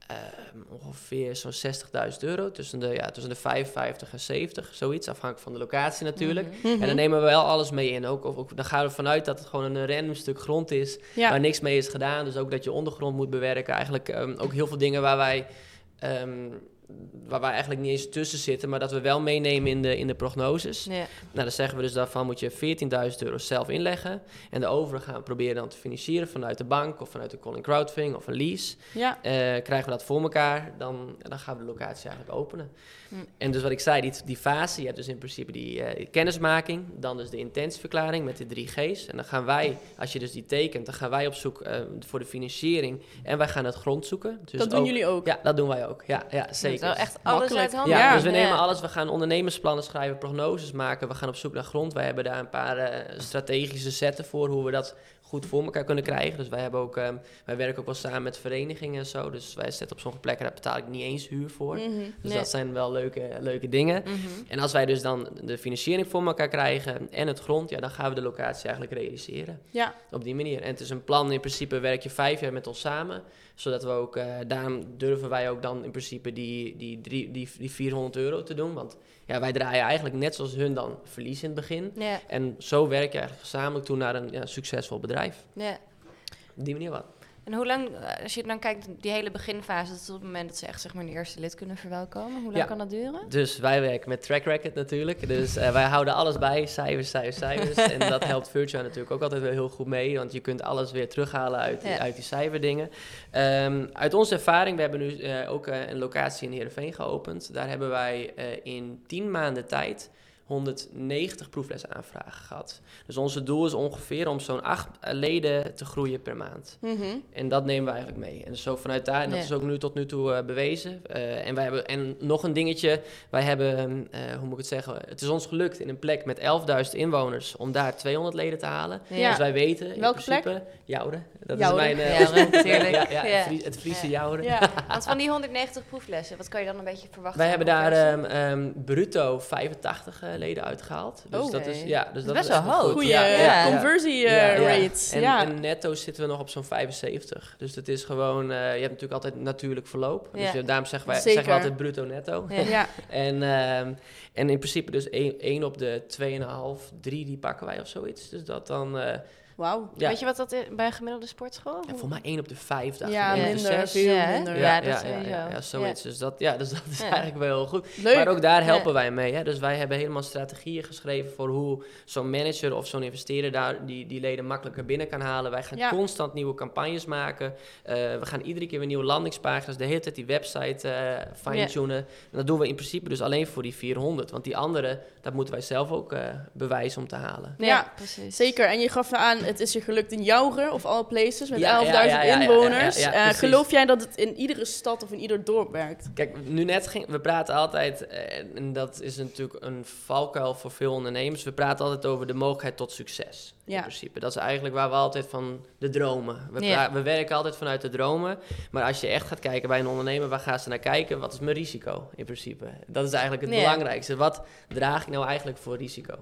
[SPEAKER 4] ehm, ongeveer zo'n 60.000 euro. Tussen de, ja, tussen de 55 en 70, zoiets. Afhankelijk van de locatie natuurlijk.
[SPEAKER 5] Mhm.
[SPEAKER 4] En dan nemen we wel alles mee in. Ook, ook, dan gaan we ervan uit dat het gewoon een random stuk grond is.
[SPEAKER 1] ja.
[SPEAKER 4] Waar niks mee is gedaan. Dus ook dat je ondergrond moet bewerken. Eigenlijk ehm, ook heel veel dingen waar wij... um, waar wij eigenlijk niet eens tussen zitten, maar dat we wel meenemen in de, in de prognoses.
[SPEAKER 5] Ja.
[SPEAKER 4] Nou, dan zeggen we dus daarvan moet je 14.000 euro zelf inleggen. En de overige gaan we proberen dan te financieren vanuit de bank of vanuit de calling crowdfunding of een lease.
[SPEAKER 1] Ja,
[SPEAKER 4] Eh, krijgen we dat voor elkaar, dan, dan gaan we de locatie eigenlijk openen.
[SPEAKER 5] Hm.
[SPEAKER 4] En dus wat ik zei, die, die fase, je hebt dus in principe die eh, kennismaking, dan dus de intentieverklaring met de drie G's. En dan gaan wij, als je dus die tekent, dan gaan wij op zoek eh, voor de financiering en wij gaan het grond zoeken. Dus
[SPEAKER 1] dat doen
[SPEAKER 4] ook-
[SPEAKER 1] jullie ook.
[SPEAKER 4] Ja, dat doen wij ook. Ja, ja zeker.
[SPEAKER 5] Is wel echt alles
[SPEAKER 1] Makkelijk.
[SPEAKER 5] uit handen.
[SPEAKER 4] Ja,
[SPEAKER 1] Ja.
[SPEAKER 4] dus we nemen alles. We gaan ondernemersplannen schrijven, prognoses maken. We gaan op zoek naar grond. Wij hebben daar een paar eh, strategische zetten voor hoe we dat goed voor elkaar kunnen krijgen. Dus wij hebben ook, ehm, wij werken ook wel samen met verenigingen en zo. Dus wij zetten op sommige plekken, daar betaal ik niet eens huur voor.
[SPEAKER 1] Mhm.
[SPEAKER 4] Dus
[SPEAKER 5] Nee.
[SPEAKER 4] dat zijn wel leuke, leuke dingen.
[SPEAKER 5] Mhm.
[SPEAKER 4] En als wij dus dan de financiering voor elkaar krijgen en het grond, ja, dan gaan we de locatie eigenlijk realiseren.
[SPEAKER 1] Ja,
[SPEAKER 4] Op die manier. En het is een plan, in principe werk je vijf jaar met ons samen. Zodat we ook, eh, daarom durven wij ook dan in principe die, die, drie, die, die 400 euro te doen. Want ja, wij draaien eigenlijk net zoals hun dan verlies in het begin.
[SPEAKER 5] Ja,
[SPEAKER 4] En zo werk je eigenlijk gezamenlijk toe naar een ja, succesvol bedrijf.
[SPEAKER 5] ja.
[SPEAKER 4] Op die manier wat.
[SPEAKER 5] En hoe lang, eh, als je dan kijkt, die hele beginfase, dat is op het moment dat ze echt zeg maar een eerste lid kunnen verwelkomen. Hoe lang
[SPEAKER 4] Ja.
[SPEAKER 5] kan dat duren?
[SPEAKER 4] Dus wij werken met track record natuurlijk. Dus eh, wij houden alles bij, cijfers, cijfers, cijfers. en dat helpt Virtua natuurlijk ook altijd wel heel goed mee. Want je kunt alles weer terughalen uit, die-
[SPEAKER 5] Ja.
[SPEAKER 4] uit die cijferdingen. Ehm, uit onze ervaring, we hebben nu eh, ook een locatie in Heerenveen geopend. Daar hebben wij in 10 maanden tijd 190 proeflessen aanvragen gehad. Dus onze doel is ongeveer om zo'n 8 leden te groeien per maand.
[SPEAKER 1] Mhm.
[SPEAKER 4] En dat nemen we eigenlijk mee. En zo vanuit daar, en dat
[SPEAKER 5] Ja.
[SPEAKER 4] is ook nu tot nu toe eh, bewezen. Eh, en wij hebben en nog een dingetje. Wij hebben, eh, hoe moet ik het zeggen? Het is ons gelukt in een plek met 11.000 inwoners om daar 200 leden te halen.
[SPEAKER 1] Ja.
[SPEAKER 4] Dus wij weten in
[SPEAKER 1] Welke
[SPEAKER 4] principe. Joure. Dat is mijn. eh,
[SPEAKER 5] Joure, natuurlijk.
[SPEAKER 4] ja, ja,
[SPEAKER 5] Ja.
[SPEAKER 4] Het, Fries- het Friese
[SPEAKER 5] Ja.
[SPEAKER 4] Joure.
[SPEAKER 1] ja.
[SPEAKER 5] Want van die 190 proeflessen, wat kan je dan een beetje verwachten?
[SPEAKER 4] Wij hebben daar ehm, ehm, bruto 85 eh, leden uitgehaald. Dus
[SPEAKER 5] Oh,
[SPEAKER 4] dat is, ja, dus
[SPEAKER 5] Dat
[SPEAKER 4] dat
[SPEAKER 5] is best wel hoog.
[SPEAKER 4] goed.
[SPEAKER 1] Goeie
[SPEAKER 4] Ja, ja, ja.
[SPEAKER 1] conversie
[SPEAKER 4] Ja,
[SPEAKER 1] eh,
[SPEAKER 4] ja.
[SPEAKER 1] rate.
[SPEAKER 4] En, netto zitten we nog op zo'n 75. Dus dat is gewoon, eh, je hebt natuurlijk altijd natuurlijk verloop. Dus daarom zeggen wij zeggen we altijd bruto netto.
[SPEAKER 5] Ja.
[SPEAKER 4] En, ehm, en in principe dus 1 op de 2,5, 3 die pakken wij of zoiets. Dus dat dan,
[SPEAKER 1] Wauw.
[SPEAKER 4] ja,
[SPEAKER 5] Weet je wat dat is bij een gemiddelde sportschool?
[SPEAKER 4] en voor mij 1 op de 5 dacht
[SPEAKER 1] Ja,
[SPEAKER 4] één de
[SPEAKER 1] minder,
[SPEAKER 4] zes.
[SPEAKER 1] veel
[SPEAKER 5] Ja,
[SPEAKER 1] minder.
[SPEAKER 5] Ja,
[SPEAKER 4] Ja,
[SPEAKER 5] dat
[SPEAKER 4] ja, ja, ja, ja, zoiets. Dus dat, ja, dus dat is
[SPEAKER 5] Ja.
[SPEAKER 4] eigenlijk wel heel goed.
[SPEAKER 1] Leuk.
[SPEAKER 4] Maar ook daar helpen
[SPEAKER 5] Ja.
[SPEAKER 4] wij mee. Hè? Dus wij hebben helemaal strategieën geschreven voor hoe zo'n manager of zo'n investeerder daar die, die leden makkelijker binnen kan halen. Wij gaan
[SPEAKER 1] Ja.
[SPEAKER 4] constant nieuwe campagnes maken. Eh, we gaan iedere keer weer nieuwe landingspagina's, de hele tijd die website eh fine-tunen. En dat doen we in principe dus alleen voor die 400. Want die andere, dat moeten wij zelf ook eh, bewijzen om te halen.
[SPEAKER 5] Ja,
[SPEAKER 1] Ja,
[SPEAKER 5] precies.
[SPEAKER 1] Zeker, en je gaf aan, het is je gelukt in Jouren of all places met 11.000
[SPEAKER 4] Ja, ja, ja, ja, ja,
[SPEAKER 1] inwoners.
[SPEAKER 4] ja, ja, precies.
[SPEAKER 1] geloof jij dat het in iedere stad of in ieder dorp werkt?
[SPEAKER 4] Kijk, nu net ging, we praten altijd, eh, en dat is natuurlijk een valkuil voor veel ondernemers, we praten altijd over de mogelijkheid tot succes. In principe. Dat is eigenlijk waar we altijd van de dromen. We, we werken altijd vanuit de dromen. Maar als je echt gaat kijken bij een ondernemer, waar gaan ze naar kijken? Wat is mijn risico in principe? Dat is eigenlijk het belangrijkste. Wat draag ik nou eigenlijk voor risico?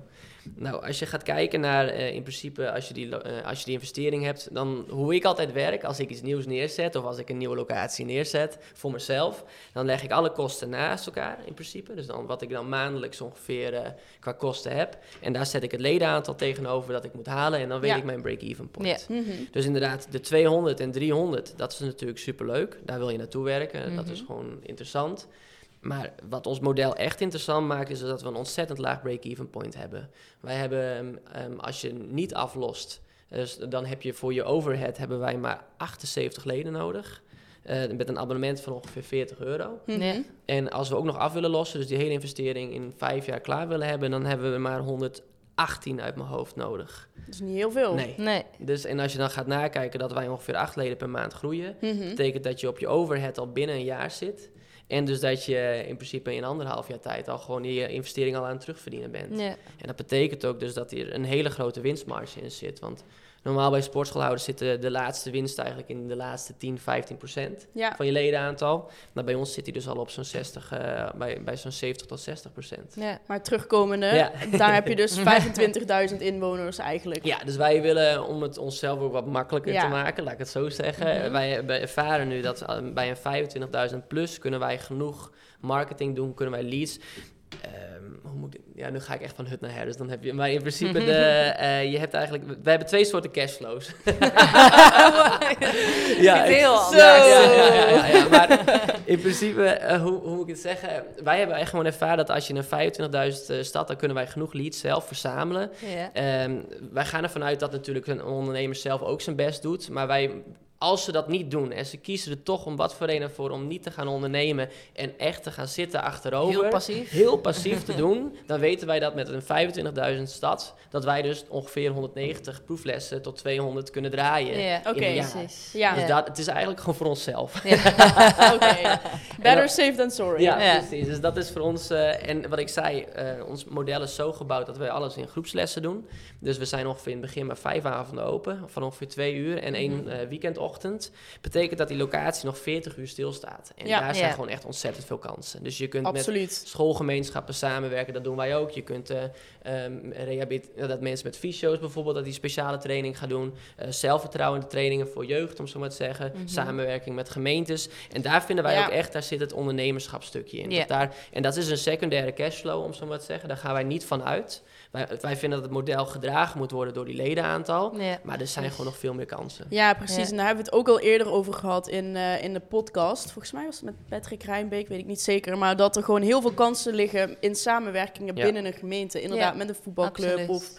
[SPEAKER 4] Nou, als je gaat kijken naar eh, in principe, als je, die, eh, als je die investering hebt, dan hoe ik altijd werk, als ik iets nieuws neerzet of als ik een nieuwe locatie neerzet voor mezelf, dan leg ik alle kosten naast elkaar in principe. Dus dan wat ik dan maandelijks ongeveer eh, qua kosten heb. En daar zet ik het ledenaantal tegenover dat ik moet halen en dan weet
[SPEAKER 1] Ja.
[SPEAKER 4] ik mijn break-even point.
[SPEAKER 5] Ja.
[SPEAKER 1] Mhm.
[SPEAKER 4] Dus inderdaad, de 200 en 300, dat is natuurlijk superleuk. Daar wil je naartoe werken. Dat
[SPEAKER 5] Mhm.
[SPEAKER 4] is gewoon interessant. Maar wat ons model echt interessant maakt, is dat we een ontzettend laag break-even point hebben. Wij hebben, ehm, ehm, als je niet aflost, dus dan heb je voor je overhead hebben wij maar 78 leden nodig. Eh, met een abonnement van ongeveer 40 euro.
[SPEAKER 1] Mhm.
[SPEAKER 5] Ja.
[SPEAKER 4] En als we ook nog af willen lossen, dus die hele investering in vijf jaar klaar willen hebben, dan hebben we maar 118 uit mijn hoofd nodig.
[SPEAKER 1] Dat is niet heel veel.
[SPEAKER 4] Nee.
[SPEAKER 5] Nee.
[SPEAKER 4] Dus, en als je dan gaat nakijken dat wij ongeveer acht leden per maand groeien,
[SPEAKER 1] Mhm.
[SPEAKER 4] betekent dat je op je overhead al binnen een jaar zit. En dus dat je in principe in anderhalf jaar tijd al gewoon je investering al aan het terugverdienen bent.
[SPEAKER 5] Ja.
[SPEAKER 4] En dat betekent ook dus dat hier een hele grote winstmarge in zit. Want normaal bij sportschoolhouders zitten de laatste winst eigenlijk in de laatste 10, 15 procent
[SPEAKER 1] Ja.
[SPEAKER 4] van je ledenaantal. Nou, bij ons zit hij dus al op zo'n 60, eh, bij, bij zo'n 70 tot 60 procent.
[SPEAKER 5] Ja.
[SPEAKER 1] Maar terugkomende,
[SPEAKER 4] Ja.
[SPEAKER 1] daar heb je dus 25.000 inwoners eigenlijk.
[SPEAKER 4] Ja, dus wij willen, om het onszelf ook wat makkelijker te maken, laat ik het zo zeggen.
[SPEAKER 1] Mhm.
[SPEAKER 4] wij, wij ervaren nu dat eh, bij een 25.000 plus kunnen wij genoeg marketing doen, kunnen wij leads. Ehm, hoe moet ik, ja, nu ga ik echt van hut naar her, dus dan heb je... Maar in principe, de, eh, je hebt eigenlijk... We hebben twee soorten cashflows. ja,
[SPEAKER 5] Heel
[SPEAKER 4] ja, ja, ja, ja, ja, ja, maar in principe, eh, hoe, hoe moet ik het zeggen? Wij hebben echt gewoon ervaren dat als je een 25.000 eh, stad, dan kunnen wij genoeg leads zelf verzamelen. Ehm, wij gaan ervan uit dat natuurlijk een ondernemer zelf ook zijn best doet. Maar wij, als ze dat niet doen en ze kiezen er toch om wat voor reden voor om niet te gaan ondernemen en echt te gaan zitten achterover.
[SPEAKER 5] Heel passief.
[SPEAKER 4] heel passief te doen, dan weten wij dat met een 25.000 stad, dat wij dus ongeveer 190 proeflessen tot 200 kunnen draaien.
[SPEAKER 5] Ja,
[SPEAKER 1] Oké.
[SPEAKER 4] jaar.
[SPEAKER 5] precies.
[SPEAKER 1] Ja.
[SPEAKER 4] Dus dat, het is eigenlijk gewoon voor onszelf.
[SPEAKER 1] Oké. Better safe than sorry.
[SPEAKER 4] Ja, precies. Dus dat is voor ons. eh, en wat ik zei, eh, ons model is zo gebouwd dat wij alles in groepslessen doen. Dus we zijn ongeveer in het begin maar vijf avonden open, van ongeveer twee uur en één
[SPEAKER 5] Mhm.
[SPEAKER 4] eh, Betekent dat die locatie nog 40 uur stilstaat. En
[SPEAKER 1] Ja.
[SPEAKER 4] daar zijn
[SPEAKER 5] Ja.
[SPEAKER 4] gewoon echt ontzettend veel kansen. Dus je kunt met
[SPEAKER 1] Absoluut.
[SPEAKER 4] schoolgemeenschappen samenwerken, dat doen wij ook. Je kunt ja, dat mensen met fysio's bijvoorbeeld, dat die speciale training gaan doen. Eh zelfvertrouwende trainingen voor jeugd, om zo maar te zeggen.
[SPEAKER 5] Mhm.
[SPEAKER 4] Samenwerking met gemeentes. En daar vinden wij
[SPEAKER 1] Ja.
[SPEAKER 4] ook echt, daar zit het ondernemerschapstukje in.
[SPEAKER 5] Ja.
[SPEAKER 4] Dat daar, en dat is een secundaire cashflow, om zo maar te zeggen. Daar gaan wij niet van uit. Wij, wij vinden dat het model gedragen moet worden door die ledenaantal.
[SPEAKER 5] Ja.
[SPEAKER 4] Maar er zijn gewoon nog veel meer kansen.
[SPEAKER 1] Ja, precies.
[SPEAKER 5] Ja.
[SPEAKER 1] En daar hebben we het ook al eerder over gehad in, eh, in de podcast. Volgens mij was het met Patrick Rijnbeek, weet ik niet zeker. Maar dat er gewoon heel veel kansen liggen in samenwerkingen
[SPEAKER 4] Ja.
[SPEAKER 1] binnen een gemeente. Inderdaad,
[SPEAKER 5] Ja,
[SPEAKER 1] met een voetbalclub
[SPEAKER 5] Absoluut.
[SPEAKER 1] of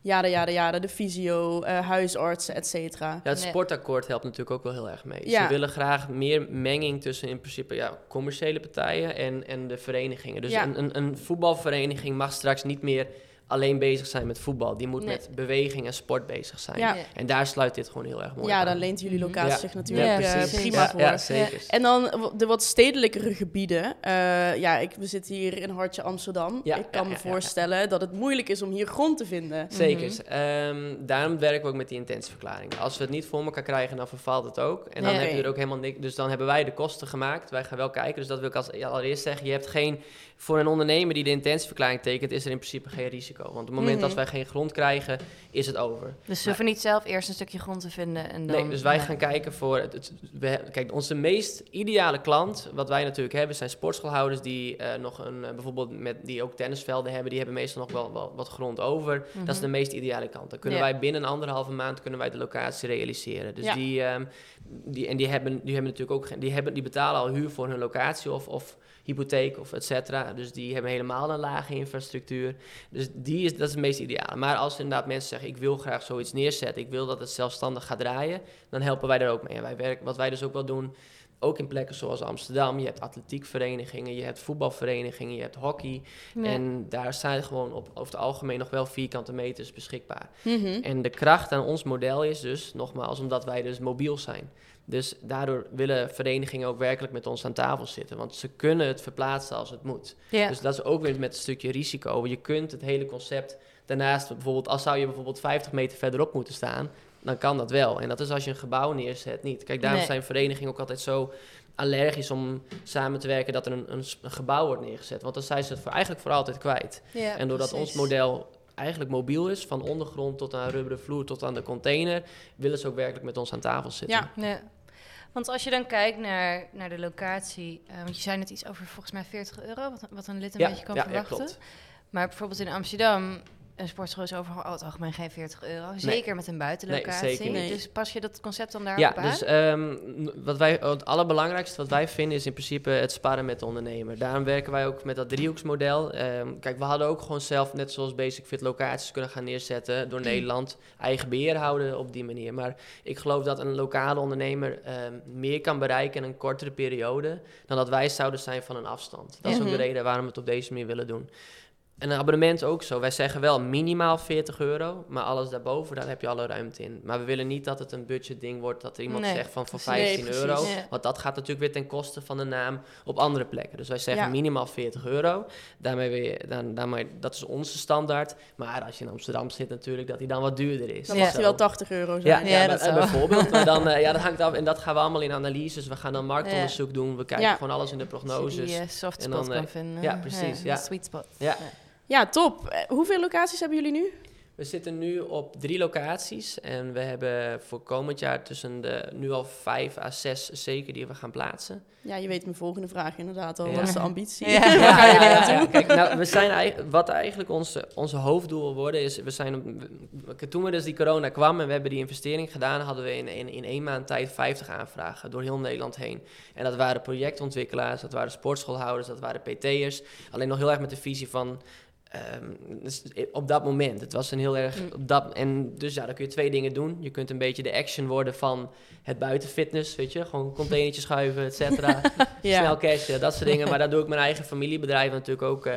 [SPEAKER 1] jada, jada, jada, de fysio, eh, huisartsen, et cetera.
[SPEAKER 4] Ja, het
[SPEAKER 5] Ja.
[SPEAKER 4] sportakkoord helpt natuurlijk ook wel heel erg mee.
[SPEAKER 1] Ja.
[SPEAKER 4] Ze willen graag meer menging tussen in principe ja, commerciële partijen en, en de verenigingen. Dus
[SPEAKER 1] Ja.
[SPEAKER 4] een, een, een voetbalvereniging mag straks niet meer alleen bezig zijn met voetbal. Die moet
[SPEAKER 5] Nee.
[SPEAKER 4] met beweging en sport bezig zijn.
[SPEAKER 1] Ja.
[SPEAKER 4] En daar sluit dit gewoon heel erg mooi
[SPEAKER 1] Ja,
[SPEAKER 4] aan.
[SPEAKER 1] daar leent jullie
[SPEAKER 5] Mhm.
[SPEAKER 1] locatie
[SPEAKER 4] Ja.
[SPEAKER 1] zich natuurlijk
[SPEAKER 5] Ja,
[SPEAKER 1] eh,
[SPEAKER 5] precies.
[SPEAKER 1] prima
[SPEAKER 4] ja,
[SPEAKER 1] voor.
[SPEAKER 4] Ja, zeker.
[SPEAKER 1] En dan de wat stedelijkere gebieden. Eh, ja, ik, we zitten hier in Hartje Amsterdam.
[SPEAKER 4] Ja,
[SPEAKER 1] ik kan
[SPEAKER 4] ja,
[SPEAKER 1] me
[SPEAKER 4] ja, ja,
[SPEAKER 1] voorstellen dat het moeilijk is om hier grond te vinden.
[SPEAKER 4] Zeker.
[SPEAKER 5] Mhm.
[SPEAKER 4] Ehm, daarom werken we ook met die intentieverklaring. Als we het niet voor elkaar krijgen, dan vervalt het ook. En dan
[SPEAKER 5] Ja.
[SPEAKER 4] heb je er ook helemaal niks. Dus dan hebben wij de kosten gemaakt. Wij gaan wel kijken. Dus dat wil ik als allereerst zeggen. Je hebt geen. Voor een ondernemer die de intentieverklaring tekent, is er in principe geen risico. Want op het moment
[SPEAKER 1] Mhm.
[SPEAKER 4] dat wij geen grond krijgen, is het over.
[SPEAKER 5] Dus ze hoeven niet zelf eerst een stukje grond te vinden en dan...
[SPEAKER 4] Nee, dus wij gaan kijken voor. Het, het- we, kijk, onze meest ideale klant, wat wij natuurlijk hebben, zijn sportschoolhouders die eh, nog een, eh, bijvoorbeeld met die ook tennisvelden hebben, die hebben meestal nog wel, wel wat grond over. Dat is de
[SPEAKER 5] Mhm.
[SPEAKER 4] meest ideale kant. Dan kunnen
[SPEAKER 5] Ja.
[SPEAKER 4] wij binnen een anderhalve maand kunnen wij de locatie realiseren. Dus
[SPEAKER 1] Ja.
[SPEAKER 4] die, ehm, die en die hebben, die hebben natuurlijk ook geen, die hebben, die betalen al huur voor hun locatie of, of hypotheek of et cetera. Dus die hebben helemaal een lage infrastructuur. Dus die is, dat is het meest ideale. Maar als inderdaad mensen zeggen, ik wil graag zoiets neerzetten, ik wil dat het zelfstandig gaat draaien, dan helpen wij daar ook mee. En wij werken, wat wij dus ook wel doen, ook in plekken zoals Amsterdam, je hebt atletiekverenigingen, je hebt voetbalverenigingen, je hebt hockey.
[SPEAKER 5] Ja.
[SPEAKER 4] En daar zijn gewoon op, over het algemeen nog wel vierkante meters beschikbaar.
[SPEAKER 1] Mhm.
[SPEAKER 4] En de kracht aan ons model is dus, nogmaals, omdat wij dus mobiel zijn. Dus daardoor willen verenigingen ook werkelijk met ons aan tafel zitten. Want ze kunnen het verplaatsen als het moet.
[SPEAKER 5] Ja.
[SPEAKER 4] Dus dat is ook weer met een stukje risico. Je kunt het hele concept daarnaast, bijvoorbeeld, als zou je bijvoorbeeld 50 meter verderop moeten staan, dan kan dat wel. En dat is als je een gebouw neerzet niet. Kijk, daarom
[SPEAKER 5] Nee.
[SPEAKER 4] zijn verenigingen ook altijd zo allergisch om samen te werken dat er een, een, een gebouw wordt neergezet. Want dan zijn ze het voor, eigenlijk voor altijd kwijt.
[SPEAKER 5] Ja,
[SPEAKER 4] En doordat
[SPEAKER 5] precies.
[SPEAKER 4] ons model eigenlijk mobiel is, van ondergrond tot aan rubberen vloer tot aan de container, willen ze ook werkelijk met ons aan tafel zitten.
[SPEAKER 1] Ja.
[SPEAKER 5] Ja. Want als je dan kijkt naar, naar de locatie, eh, want je zei net iets over volgens mij 40 euro, wat, wat een lid een
[SPEAKER 4] ja,
[SPEAKER 5] beetje kan
[SPEAKER 4] ja, ja,
[SPEAKER 5] verwachten.
[SPEAKER 4] klopt.
[SPEAKER 5] maar bijvoorbeeld in Amsterdam, een sportschool is over het algemeen geen 40 euro. Zeker met een buitenlocatie.
[SPEAKER 4] zeker
[SPEAKER 1] niet.
[SPEAKER 5] Dus pas je dat concept dan daarop
[SPEAKER 4] Ja,
[SPEAKER 5] aan?
[SPEAKER 4] dus ehm, wat wij, het allerbelangrijkste wat wij vinden is in principe het sparren met de ondernemer. Daarom werken wij ook met dat driehoeksmodel. Ehm, kijk, we hadden ook gewoon zelf, net zoals Basic Fit, locaties kunnen gaan neerzetten door Nederland. Eigen beheer houden op die manier. Maar ik geloof dat een lokale ondernemer ehm, meer kan bereiken in een kortere periode dan dat wij zouden zijn van een afstand. Dat is ook
[SPEAKER 1] Mhm.
[SPEAKER 4] de reden waarom we het op deze manier willen doen. En een abonnement ook zo. Wij zeggen wel minimaal 40 euro, maar alles daarboven, daar heb je alle ruimte in. Maar we willen niet dat het een budget ding wordt, dat iemand
[SPEAKER 5] Nee,
[SPEAKER 4] zegt van voor
[SPEAKER 5] precies.
[SPEAKER 4] 15
[SPEAKER 1] Nee,
[SPEAKER 4] euro.
[SPEAKER 5] Ja.
[SPEAKER 4] Want dat gaat natuurlijk weer ten koste van de naam op andere plekken. Dus wij zeggen
[SPEAKER 1] Ja.
[SPEAKER 4] minimaal 40 euro. Daarmee weer, dan, daarmee, dat is onze standaard. Maar als je in Amsterdam zit natuurlijk, dat die dan wat duurder is.
[SPEAKER 1] Dan mag hij wel 80 euro
[SPEAKER 4] Ja,
[SPEAKER 1] zijn.
[SPEAKER 5] Ja,
[SPEAKER 4] ja,
[SPEAKER 5] dat
[SPEAKER 4] maar-
[SPEAKER 5] zou-
[SPEAKER 4] bijvoorbeeld. Maar dan, eh, ja, dat hangt af. En dat gaan we allemaal in analyses. We gaan dan marktonderzoek doen. We kijken gewoon alles in de
[SPEAKER 5] je
[SPEAKER 4] prognoses.
[SPEAKER 5] die eh, soft
[SPEAKER 4] En
[SPEAKER 5] spot
[SPEAKER 4] dan, eh,
[SPEAKER 5] vinden.
[SPEAKER 4] ja, precies, ja.
[SPEAKER 5] sweet spot.
[SPEAKER 4] Ja.
[SPEAKER 1] Ja, top. Eh, hoeveel locaties hebben jullie nu?
[SPEAKER 4] We zitten nu op drie locaties en we hebben voor komend jaar tussen de nu al vijf à zes zeker die we gaan plaatsen.
[SPEAKER 1] Ja, je weet mijn volgende vraag inderdaad al.
[SPEAKER 4] Ja.
[SPEAKER 1] Wat is de ambitie?
[SPEAKER 5] Ja.
[SPEAKER 1] Waar gaan jullie
[SPEAKER 4] Ja,
[SPEAKER 1] naartoe?
[SPEAKER 4] ja, kijk, nou, we zijn eigenlijk, wat eigenlijk onze, onze hoofddoel wil worden is, we zijn, op- toen we dus die corona kwam en we hebben die investering gedaan, hadden we in, in, in één maand tijd 50 aanvragen door heel Nederland heen. En dat waren projectontwikkelaars, dat waren sportschoolhouders, dat waren PT'ers. Alleen nog heel erg met de visie van, ehm, dus op dat moment. Het was een heel erg,
[SPEAKER 5] Mm.
[SPEAKER 4] op dat, en dus ja, dan kun je twee dingen doen. Je kunt een beetje de action worden van het buitenfitness, weet je, gewoon containertjes schuiven, et cetera.
[SPEAKER 1] Ja.
[SPEAKER 4] Snel cashen, dat soort dingen. Maar daar doe ik mijn eigen familiebedrijf natuurlijk ook eh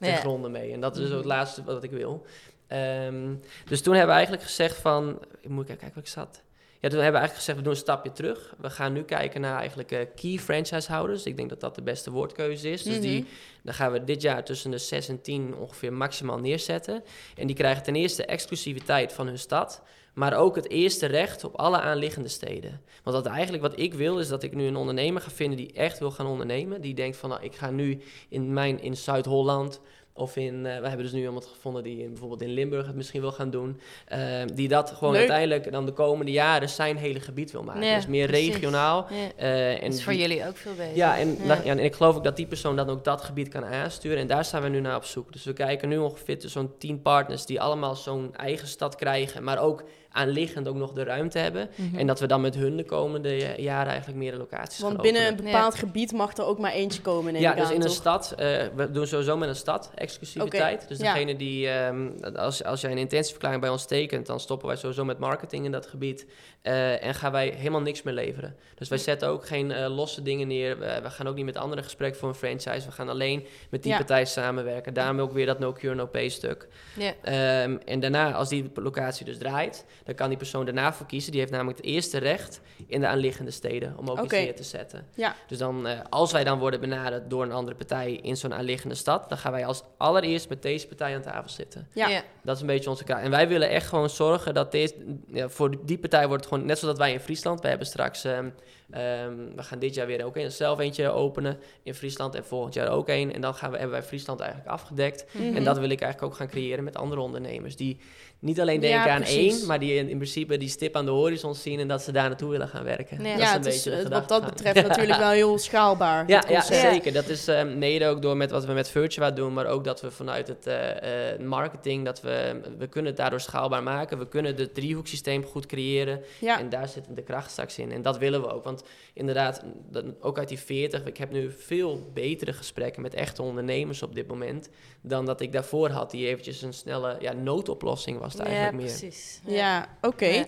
[SPEAKER 4] ten
[SPEAKER 5] Ja.
[SPEAKER 4] gronde mee. En dat is
[SPEAKER 1] Mhm.
[SPEAKER 4] het laatste wat ik wil. Ehm, dus toen hebben we eigenlijk gezegd van... Ik moet even kijken waar ik zat. Ja, toen hebben we eigenlijk gezegd, we doen een stapje terug. We gaan nu kijken naar eigenlijk eh, key franchisehouders. Ik denk dat dat de beste woordkeuze is. Dus
[SPEAKER 1] Mhm.
[SPEAKER 4] die, dan gaan we dit jaar tussen de 6 en 10 ongeveer maximaal neerzetten. En die krijgen ten eerste exclusiviteit van hun stad... Maar ook het eerste recht op alle aanliggende steden. Want wat eigenlijk wat ik wil, is dat ik nu een ondernemer ga vinden die echt wil gaan ondernemen. Die denkt van, nou, ik ga nu in mijn in Zuid-Holland of in, eh, we hebben dus nu iemand gevonden die in, bijvoorbeeld in Limburg het misschien wil gaan doen. eh, die dat gewoon
[SPEAKER 1] Leuk.
[SPEAKER 4] uiteindelijk dan de komende jaren zijn hele gebied wil maken.
[SPEAKER 5] Ja,
[SPEAKER 4] dus meer
[SPEAKER 5] precies.
[SPEAKER 4] regionaal.
[SPEAKER 5] Ja.
[SPEAKER 4] eh, en
[SPEAKER 5] Dat is voor
[SPEAKER 4] die-
[SPEAKER 5] jullie ook veel beter.
[SPEAKER 4] ja en,
[SPEAKER 5] Ja.
[SPEAKER 4] dat- ja, en ik geloof ook dat die persoon dan ook dat gebied kan aansturen. En daar zijn we nu naar op zoek. Dus we kijken nu ongeveer zo'n tien partners die allemaal zo'n eigen stad krijgen. Maar ook aanliggend ook nog de ruimte hebben.
[SPEAKER 5] Mhm.
[SPEAKER 4] En dat we dan met hun de komende ja- jaren eigenlijk meerdere locaties
[SPEAKER 1] Want
[SPEAKER 4] gaan
[SPEAKER 1] binnen een bepaald gebied mag er ook maar eentje komen,
[SPEAKER 4] Ja, dus
[SPEAKER 1] aan,
[SPEAKER 4] in een stad, eh, we doen sowieso met een stad exclusiviteit. Dus
[SPEAKER 1] ja.
[SPEAKER 4] degene die, ehm, als, als jij een intentieverklaring bij ons tekent, dan stoppen wij sowieso met marketing in dat gebied. eh, en gaan wij helemaal niks meer leveren. Dus wij zetten ook geen eh, losse dingen neer. We, gaan ook niet met anderen gesprek voor een franchise. We gaan alleen met die
[SPEAKER 1] Ja.
[SPEAKER 4] partij samenwerken. Daarom ook weer dat no cure, no pay stuk.
[SPEAKER 5] Ja.
[SPEAKER 4] Ehm, en daarna, als die locatie dus draait, dan kan die persoon daarna voor kiezen. Die heeft namelijk het eerste recht in de aanliggende steden om ook
[SPEAKER 1] Oké.
[SPEAKER 4] iets neer te zetten.
[SPEAKER 1] Ja.
[SPEAKER 4] Dus dan, eh, als wij dan worden benaderd door een andere partij in zo'n aanliggende stad, dan gaan wij als allereerst met deze partij aan tafel zitten.
[SPEAKER 1] Ja.
[SPEAKER 5] Ja.
[SPEAKER 4] Dat is een beetje onze kracht. En wij willen echt gewoon zorgen dat deze, ja, voor die partij wordt het gewoon, net zoals dat wij in Friesland, we hebben straks, ehm, ehm, we gaan dit jaar weer ook een, zelf eentje openen in Friesland en volgend jaar ook een. En dan gaan we, hebben wij Friesland eigenlijk afgedekt.
[SPEAKER 1] Mhm.
[SPEAKER 4] En dat wil ik eigenlijk ook gaan creëren met andere ondernemers. Die niet alleen
[SPEAKER 1] Ja,
[SPEAKER 4] denken aan
[SPEAKER 1] precies.
[SPEAKER 4] één, maar die in, in principe die stip aan de horizon zien en dat ze daar naartoe willen gaan werken.
[SPEAKER 5] Ja.
[SPEAKER 4] Dat
[SPEAKER 1] ja,
[SPEAKER 4] een
[SPEAKER 1] het is
[SPEAKER 4] beetje de
[SPEAKER 1] eh, wat dat betreft natuurlijk wel heel schaalbaar.
[SPEAKER 4] Ja, ja, zeker. Dat is eh, mede ook door met wat we met Virtua doen, maar ook dat we vanuit het eh, eh, marketing, dat we, we kunnen het daardoor schaalbaar maken. We kunnen het driehoeksysteem goed creëren
[SPEAKER 1] Ja.
[SPEAKER 4] en daar zit de kracht straks in. En dat willen we ook, want inderdaad, dat, ook uit die 40, ik heb nu veel betere gesprekken met echte ondernemers op dit moment, dan dat ik daarvoor had, die eventjes een snelle ja, noodoplossing was het
[SPEAKER 5] Ja,
[SPEAKER 4] eigenlijk meer.
[SPEAKER 5] precies.
[SPEAKER 1] Ja, oké.
[SPEAKER 5] Ja.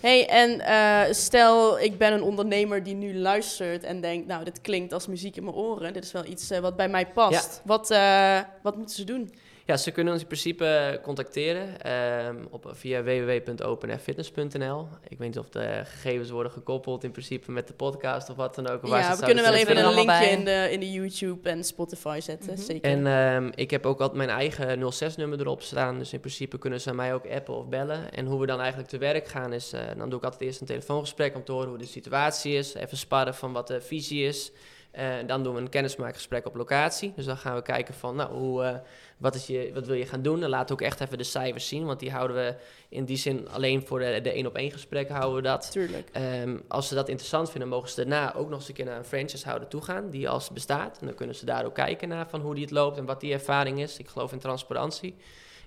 [SPEAKER 1] Hey, en eh, stel ik ben een ondernemer die nu luistert en denkt, nou, dit klinkt als muziek in mijn oren. Dit is wel iets eh, wat bij mij past. Wat, eh, wat moeten ze doen?
[SPEAKER 4] Ja, ze kunnen ons in principe contacteren ehm, op, via www.openfitness.nl. Ik weet niet of de gegevens worden gekoppeld in principe met de podcast of wat dan ook. waar
[SPEAKER 1] Ja, we kunnen wel even een linkje in de, in de YouTube en Spotify zetten,
[SPEAKER 5] Mhm.
[SPEAKER 1] zeker.
[SPEAKER 4] En ehm, ik heb ook altijd mijn eigen 06-nummer erop staan. Dus in principe kunnen ze mij ook appen of bellen. En hoe we dan eigenlijk te werk gaan is... eh, dan doe ik altijd eerst een telefoongesprek om te horen hoe de situatie is. Even sparren van wat de visie is. Eh, dan doen we een kennismaakgesprek op locatie. Dus dan gaan we kijken van, nou, hoe, eh, wat, is je, wat wil je gaan doen? Dan laten we ook echt even de cijfers zien. Want die houden we in die zin alleen voor de, de één-op-één gesprekken houden we dat.
[SPEAKER 1] Tuurlijk.
[SPEAKER 4] Ehm, als ze dat interessant vinden, mogen ze daarna ook nog eens een keer naar een franchisehouder toe gaan, die als bestaat. En dan kunnen ze daar ook kijken naar van hoe die het loopt en wat die ervaring is. Ik geloof in transparantie.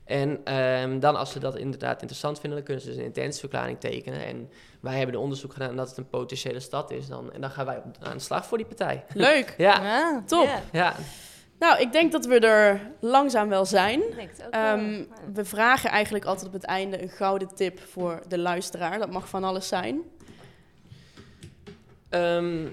[SPEAKER 4] En ehm, dan als ze dat inderdaad interessant vinden, dan kunnen ze dus een intentieverklaring tekenen. En wij hebben de onderzoek gedaan dat het een potentiële stad is. Dan, en dan gaan wij op, aan de slag voor die partij.
[SPEAKER 1] Leuk.
[SPEAKER 4] Ja,
[SPEAKER 1] Top.
[SPEAKER 5] ja.
[SPEAKER 1] Nou, ik denk dat we er langzaam wel zijn. Ehm,
[SPEAKER 5] Ja.
[SPEAKER 1] we vragen eigenlijk altijd op het einde een gouden tip voor de luisteraar. Dat mag van alles zijn.
[SPEAKER 4] Ehm,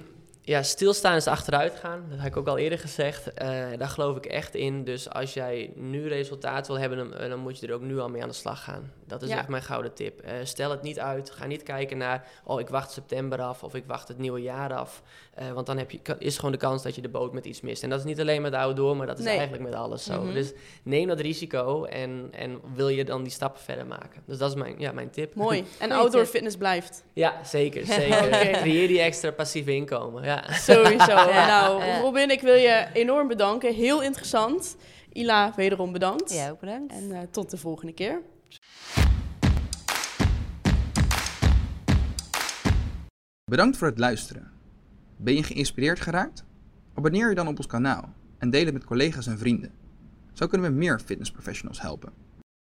[SPEAKER 4] ja, stilstaan is achteruit gaan. Dat heb ik ook al eerder gezegd. Eh, daar geloof ik echt in. Dus als jij nu resultaat wil hebben, dan, dan moet je er ook nu al mee aan de slag gaan. Dat is
[SPEAKER 1] Ja.
[SPEAKER 4] echt mijn gouden tip. Eh, stel het niet uit. Ga niet kijken naar, oh, ik wacht september af of ik wacht het nieuwe jaar af. Eh, want dan heb je, is gewoon de kans dat je de boot met iets mist. En dat is niet alleen met outdoor, maar dat is
[SPEAKER 1] Nee.
[SPEAKER 4] eigenlijk met alles zo.
[SPEAKER 5] Mhm.
[SPEAKER 4] Dus neem dat risico en, en wil je dan die stappen verder maken. Dus dat is mijn, ja, mijn tip.
[SPEAKER 1] Mooi. En outdoor fitness blijft.
[SPEAKER 4] Ja, zeker. zeker. Creëer die extra passieve inkomen. Ja.
[SPEAKER 1] Sowieso.
[SPEAKER 5] Ja,
[SPEAKER 1] nou,
[SPEAKER 5] ja.
[SPEAKER 1] Robin, ik wil je enorm bedanken. Heel interessant. Ila, wederom bedankt.
[SPEAKER 5] Ja, ook bedankt.
[SPEAKER 1] En eh, tot de volgende keer.
[SPEAKER 6] Bedankt voor het luisteren. Ben je geïnspireerd geraakt? Abonneer je dan op ons kanaal en deel het met collega's en vrienden. Zo kunnen we meer fitnessprofessionals helpen.